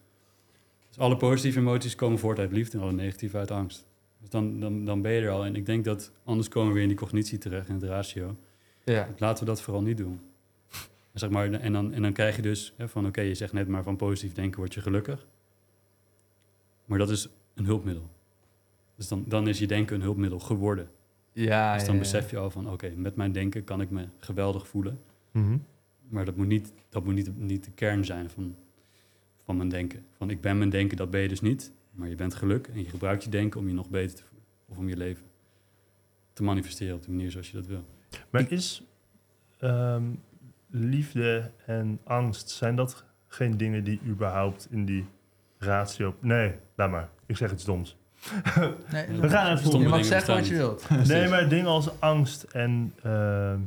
Speaker 1: Dus alle positieve emoties komen voort uit liefde en alle negatieve uit angst. Dus dan, dan, dan ben je er al. En ik denk dat anders komen we weer in die cognitie terecht, in het ratio.
Speaker 3: Ja.
Speaker 1: Laten we dat vooral niet doen. En, zeg maar, en, dan, en dan krijg je dus hè, van, oké, je zegt net maar van positief denken word je gelukkig. Maar dat is een hulpmiddel. Dus dan, dan is je denken een hulpmiddel geworden.
Speaker 3: Ja,
Speaker 1: dus dan
Speaker 3: ja,
Speaker 1: besef je al van, oké, met mijn denken kan ik me geweldig voelen.
Speaker 2: Mhm.
Speaker 1: Maar dat moet niet, dat moet niet, niet de kern zijn van, van mijn denken. Van ik ben mijn denken, dat ben je dus niet. Maar je bent geluk en je gebruikt je denken om je nog beter te voelen. Of om je leven te manifesteren op de manier zoals je dat wil.
Speaker 2: Maar is ehm, liefde en angst, zijn dat geen dingen die überhaupt in die ratio... Nee, laat maar. Ik zeg iets doms.
Speaker 3: Nee,
Speaker 2: We gaan even
Speaker 1: Stomme
Speaker 3: je mag
Speaker 1: dingen
Speaker 3: zeggen wat je wilt.
Speaker 2: Nee, maar dingen als angst en ehm,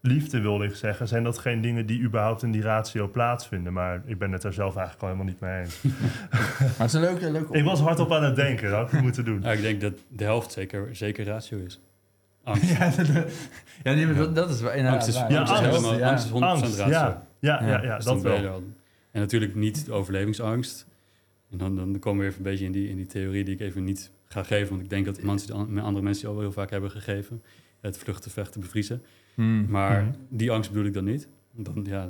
Speaker 2: liefde wilde ik zeggen, zijn dat geen dingen die überhaupt in die ratio plaatsvinden. Maar ik ben het er zelf eigenlijk al helemaal niet mee eens.
Speaker 3: Maar het is een leuke, leuke
Speaker 2: ik was hardop aan het denken, dat had ik moeten doen.
Speaker 1: Ja, ik denk dat de helft zeker, zeker ratio is. Angst.
Speaker 3: Ja, dat, ja nee, dat, is wel inderdaad
Speaker 1: angst is,
Speaker 3: waar.
Speaker 2: Ja,
Speaker 1: angst is
Speaker 2: angst,
Speaker 1: helemaal,
Speaker 3: ja.
Speaker 1: angst is 100%
Speaker 2: Angst,
Speaker 1: ratio.
Speaker 2: ja. Ja, ja,
Speaker 3: Ja,
Speaker 2: ja,
Speaker 1: Dus
Speaker 2: dat wel.
Speaker 1: al. En natuurlijk niet de overlevingsangst. En dan, dan komen we weer even een beetje in die, in die theorie die ik even niet ga geven. Want ik denk dat mensen, andere mensen die al wel heel vaak hebben gegeven. Het vluchten, vechten, bevriezen.
Speaker 3: Hmm.
Speaker 1: Maar
Speaker 2: Mhm.
Speaker 1: die angst bedoel ik dan niet. Dan, ja,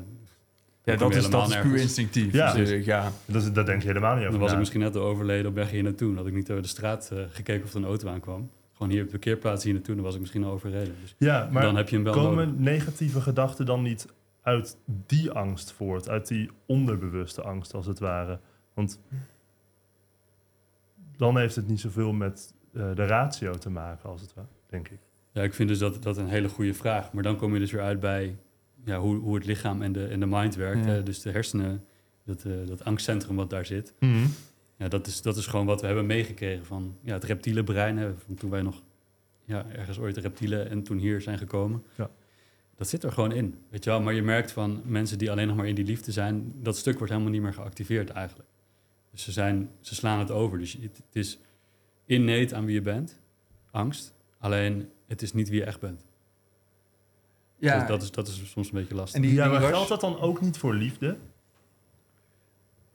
Speaker 3: Ja,
Speaker 1: kom
Speaker 3: dat
Speaker 1: je
Speaker 3: is, dat is puur instinctief
Speaker 2: Ja.
Speaker 3: ja.
Speaker 2: Dat, is, dat denk je helemaal niet over
Speaker 1: Dan was ik misschien net al overleden op weg hier naartoe. Dan had ik niet over de straat eh, gekeken of er een auto aankwam. Gewoon hier op de parkeerplaats hier naartoe. Dan was ik misschien al overreden. Dus
Speaker 2: Ja, maar
Speaker 1: dan heb je hem wel nodig.
Speaker 2: komen negatieve gedachten dan niet uit die angst voort? Uit die onderbewuste angst, als het ware? Want dan heeft het niet zoveel met eh, de ratio te maken, als het ware, denk ik.
Speaker 1: Ja, ik vind dus dat, dat een hele goede vraag. Maar dan kom je dus weer uit bij ja, hoe, hoe het lichaam en de, en de mind werkt.
Speaker 3: Ja.
Speaker 1: Dus de hersenen, dat, eh, dat angstcentrum wat daar zit.
Speaker 2: Mhm.
Speaker 1: Ja, dat, is, dat is gewoon wat we hebben meegekregen van ja, het reptiele brein. Hè, van toen wij nog ja, ergens ooit reptielen en toen hier zijn gekomen.
Speaker 2: Ja.
Speaker 1: Dat zit er gewoon in. Weet je wel? Maar je merkt van mensen die alleen nog maar in die liefde zijn... dat stuk wordt helemaal niet meer geactiveerd eigenlijk. Dus ze, zijn, ze slaan het over. Dus het, het is innate aan wie je bent. Angst. Alleen het is niet wie je echt bent.
Speaker 3: Ja,
Speaker 1: Dus dat, is, dat is soms een beetje lastig.
Speaker 3: en die,
Speaker 2: ja,
Speaker 3: die
Speaker 2: maar geldt dat dan ook niet voor liefde?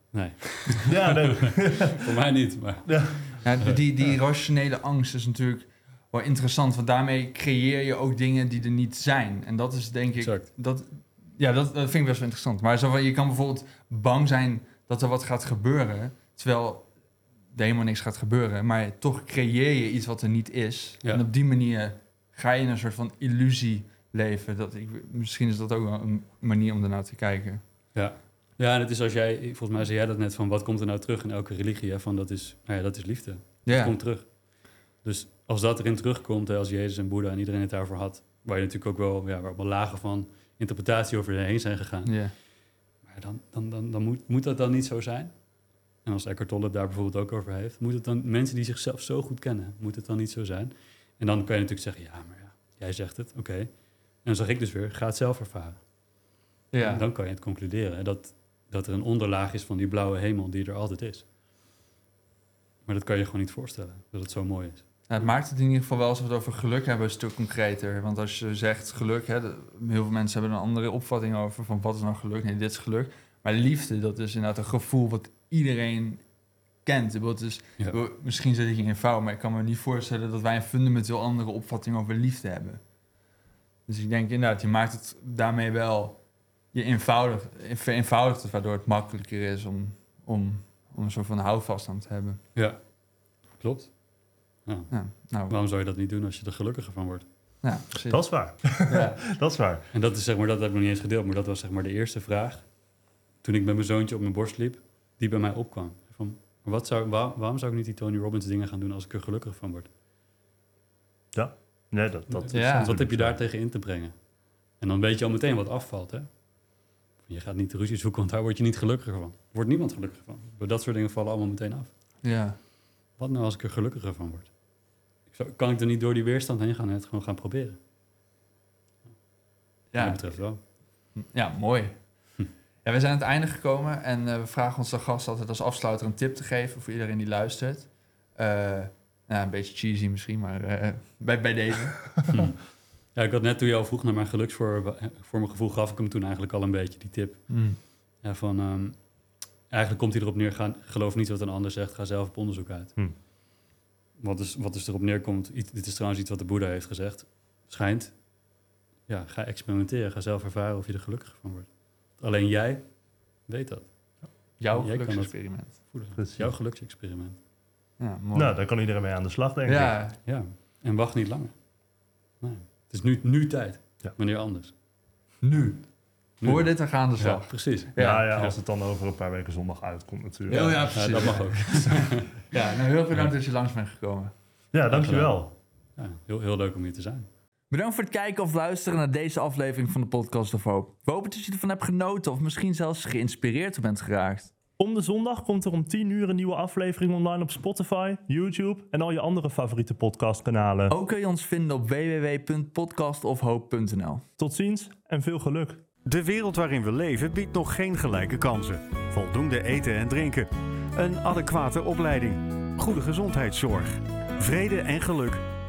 Speaker 1: Nee,
Speaker 2: Ja, nee.
Speaker 1: voor mij niet. Maar
Speaker 3: Ja, die, die rationele angst is natuurlijk wel interessant, want daarmee creëer je ook dingen die er niet zijn. En dat is denk ik,
Speaker 1: exact.
Speaker 3: dat, ja, dat, dat vind ik best wel interessant. Maar zo van, je kan bijvoorbeeld bang zijn dat er wat gaat gebeuren, terwijl er helemaal niks gaat gebeuren, maar toch creëer je iets wat er niet is.
Speaker 1: Ja.
Speaker 3: En op die manier ga je in een soort van illusie leven. Dat ik, misschien is dat ook wel een manier om ernaar te kijken.
Speaker 1: Ja. ja, en het is als jij... Volgens mij zei jij dat net van... wat komt er nou terug in elke religie? Hè? Van dat is, nou ja, dat is liefde. Dat komt terug. Dus als dat erin terugkomt, hè, als Jezus en Boeddha en iedereen het daarvoor had, waar je natuurlijk ook wel, ja, waar ook wel lagen van interpretatie over heen zijn gegaan,
Speaker 3: ja.
Speaker 1: maar dan, dan, dan, dan moet, moet dat dan niet zo zijn? En als Eckhart Tolle daar bijvoorbeeld ook over heeft, moet het dan mensen die zichzelf zo goed kennen, moet het dan niet zo zijn? En dan kan je natuurlijk zeggen, ja, maar ja, jij zegt het, oké. En dan zeg ik dus weer, ga het zelf ervaren.
Speaker 3: ja.
Speaker 1: En dan kan je het concluderen dat, dat er een onderlaag is van die blauwe hemel die er altijd is. Maar dat kan je gewoon niet voorstellen, dat het zo mooi is.
Speaker 3: Nou, het maakt het in ieder geval wel, als we het over geluk hebben, een stuk concreter. Want als je zegt geluk, hè, heel veel mensen hebben een andere opvatting over van wat is nou geluk. Nee, dit is geluk. Maar liefde, dat is inderdaad een gevoel wat iedereen kent. Ik bedoel, Het is,
Speaker 1: Ja.
Speaker 3: misschien zit ik in fout, maar ik kan me niet voorstellen dat wij een fundamenteel andere opvatting over liefde hebben. Dus ik denk inderdaad, je maakt het daarmee wel je eenvoudig, vereenvoudigt het, waardoor het makkelijker is om, om, om een soort van houvast aan te hebben.
Speaker 1: Ja, klopt. Ja.
Speaker 3: Ja, nou,
Speaker 1: Waarom zou je dat niet doen als je er gelukkiger van wordt?
Speaker 3: ja, precies.
Speaker 2: Dat is waar.
Speaker 3: Ja.
Speaker 2: Dat is waar.
Speaker 1: En dat is zeg maar, dat heb ik nog niet eens gedeeld, maar dat was zeg maar de eerste vraag. Toen ik met mijn zoontje op mijn borst liep, die bij mij opkwam. Van, wat zou, waar- waarom zou ik niet die Tony Robbins dingen gaan doen als ik er gelukkig van word?
Speaker 2: Nee, dat, dat is
Speaker 3: Ja.
Speaker 1: Wat heb je daar tegen in te brengen? En dan weet je al meteen wat afvalt, hè? Je gaat niet ruzie zoeken, want daar word je niet gelukkiger van. Er wordt niemand gelukkiger van. Door dat soort dingen vallen allemaal meteen af.
Speaker 3: ja.
Speaker 1: Wat nou als ik er gelukkiger van word? Ik zou, kan ik er niet door die weerstand heen gaan en het gewoon gaan proberen? Wat
Speaker 3: Ja.
Speaker 1: betreft wel.
Speaker 3: Ja, mooi.
Speaker 1: Hm.
Speaker 3: Ja, we zijn aan het einde gekomen en eh, we vragen onze gast altijd als afsluiter een tip te geven voor iedereen die luistert. Eh, nou, een beetje cheesy misschien, maar eh, bij, bij deze.
Speaker 1: Hm. Ja, ik had net toen je al vroeg naar mijn geluks voor, voor mijn gevoel, gaf ik hem toen eigenlijk al een beetje die tip.
Speaker 3: Mm.
Speaker 1: Ja, van, ehm, eigenlijk komt hij erop neer, ga, geloof niet wat een ander zegt, ga zelf op onderzoek uit.
Speaker 2: Hm.
Speaker 1: Wat, is, wat dus erop neerkomt, iets- dit is trouwens iets wat de Boeddha heeft gezegd, schijnt, ja, ga experimenteren, ga zelf ervaren of je er gelukkig van wordt. Alleen jij weet dat.
Speaker 3: Jouw
Speaker 1: Jij
Speaker 3: geluksexperiment.
Speaker 2: Precies.
Speaker 1: Jouw geluksexperiment.
Speaker 3: Ja, mooi.
Speaker 2: Nou, daar kan iedereen mee aan de slag, denk ik.
Speaker 3: ja,
Speaker 1: Ja, en wacht niet langer. Nee. Het is nu, nu tijd.
Speaker 2: Ja.
Speaker 1: Wanneer anders?
Speaker 3: nu.
Speaker 1: Nu.
Speaker 3: Hoor dit en ga aan de
Speaker 1: Ja,
Speaker 3: slag.
Speaker 1: precies.
Speaker 2: Ja, ja,
Speaker 3: Ja.
Speaker 2: als het dan over een paar weken zondag uitkomt natuurlijk.
Speaker 3: Ja, ja, precies.
Speaker 1: dat mag ook.
Speaker 3: Ja, nou heel veel bedankt dat je langs bent gekomen.
Speaker 2: Ja, dankjewel.
Speaker 1: Ja, heel, heel leuk om hier te zijn.
Speaker 3: Bedankt voor het kijken of luisteren naar deze aflevering van de Podcast of Hoop. We hopen dat je ervan hebt genoten of misschien zelfs geïnspireerd bent geraakt.
Speaker 2: Om de zondag komt er om 10 uur een nieuwe aflevering online op Spotify, YouTube en al je andere favoriete podcastkanalen.
Speaker 3: Ook kun je ons vinden op www.podcastofhoop.nl.
Speaker 2: Tot ziens en veel geluk.
Speaker 4: De wereld waarin we leven biedt nog geen gelijke kansen. Voldoende eten en drinken. Een adequate opleiding. Goede gezondheidszorg. Vrede en geluk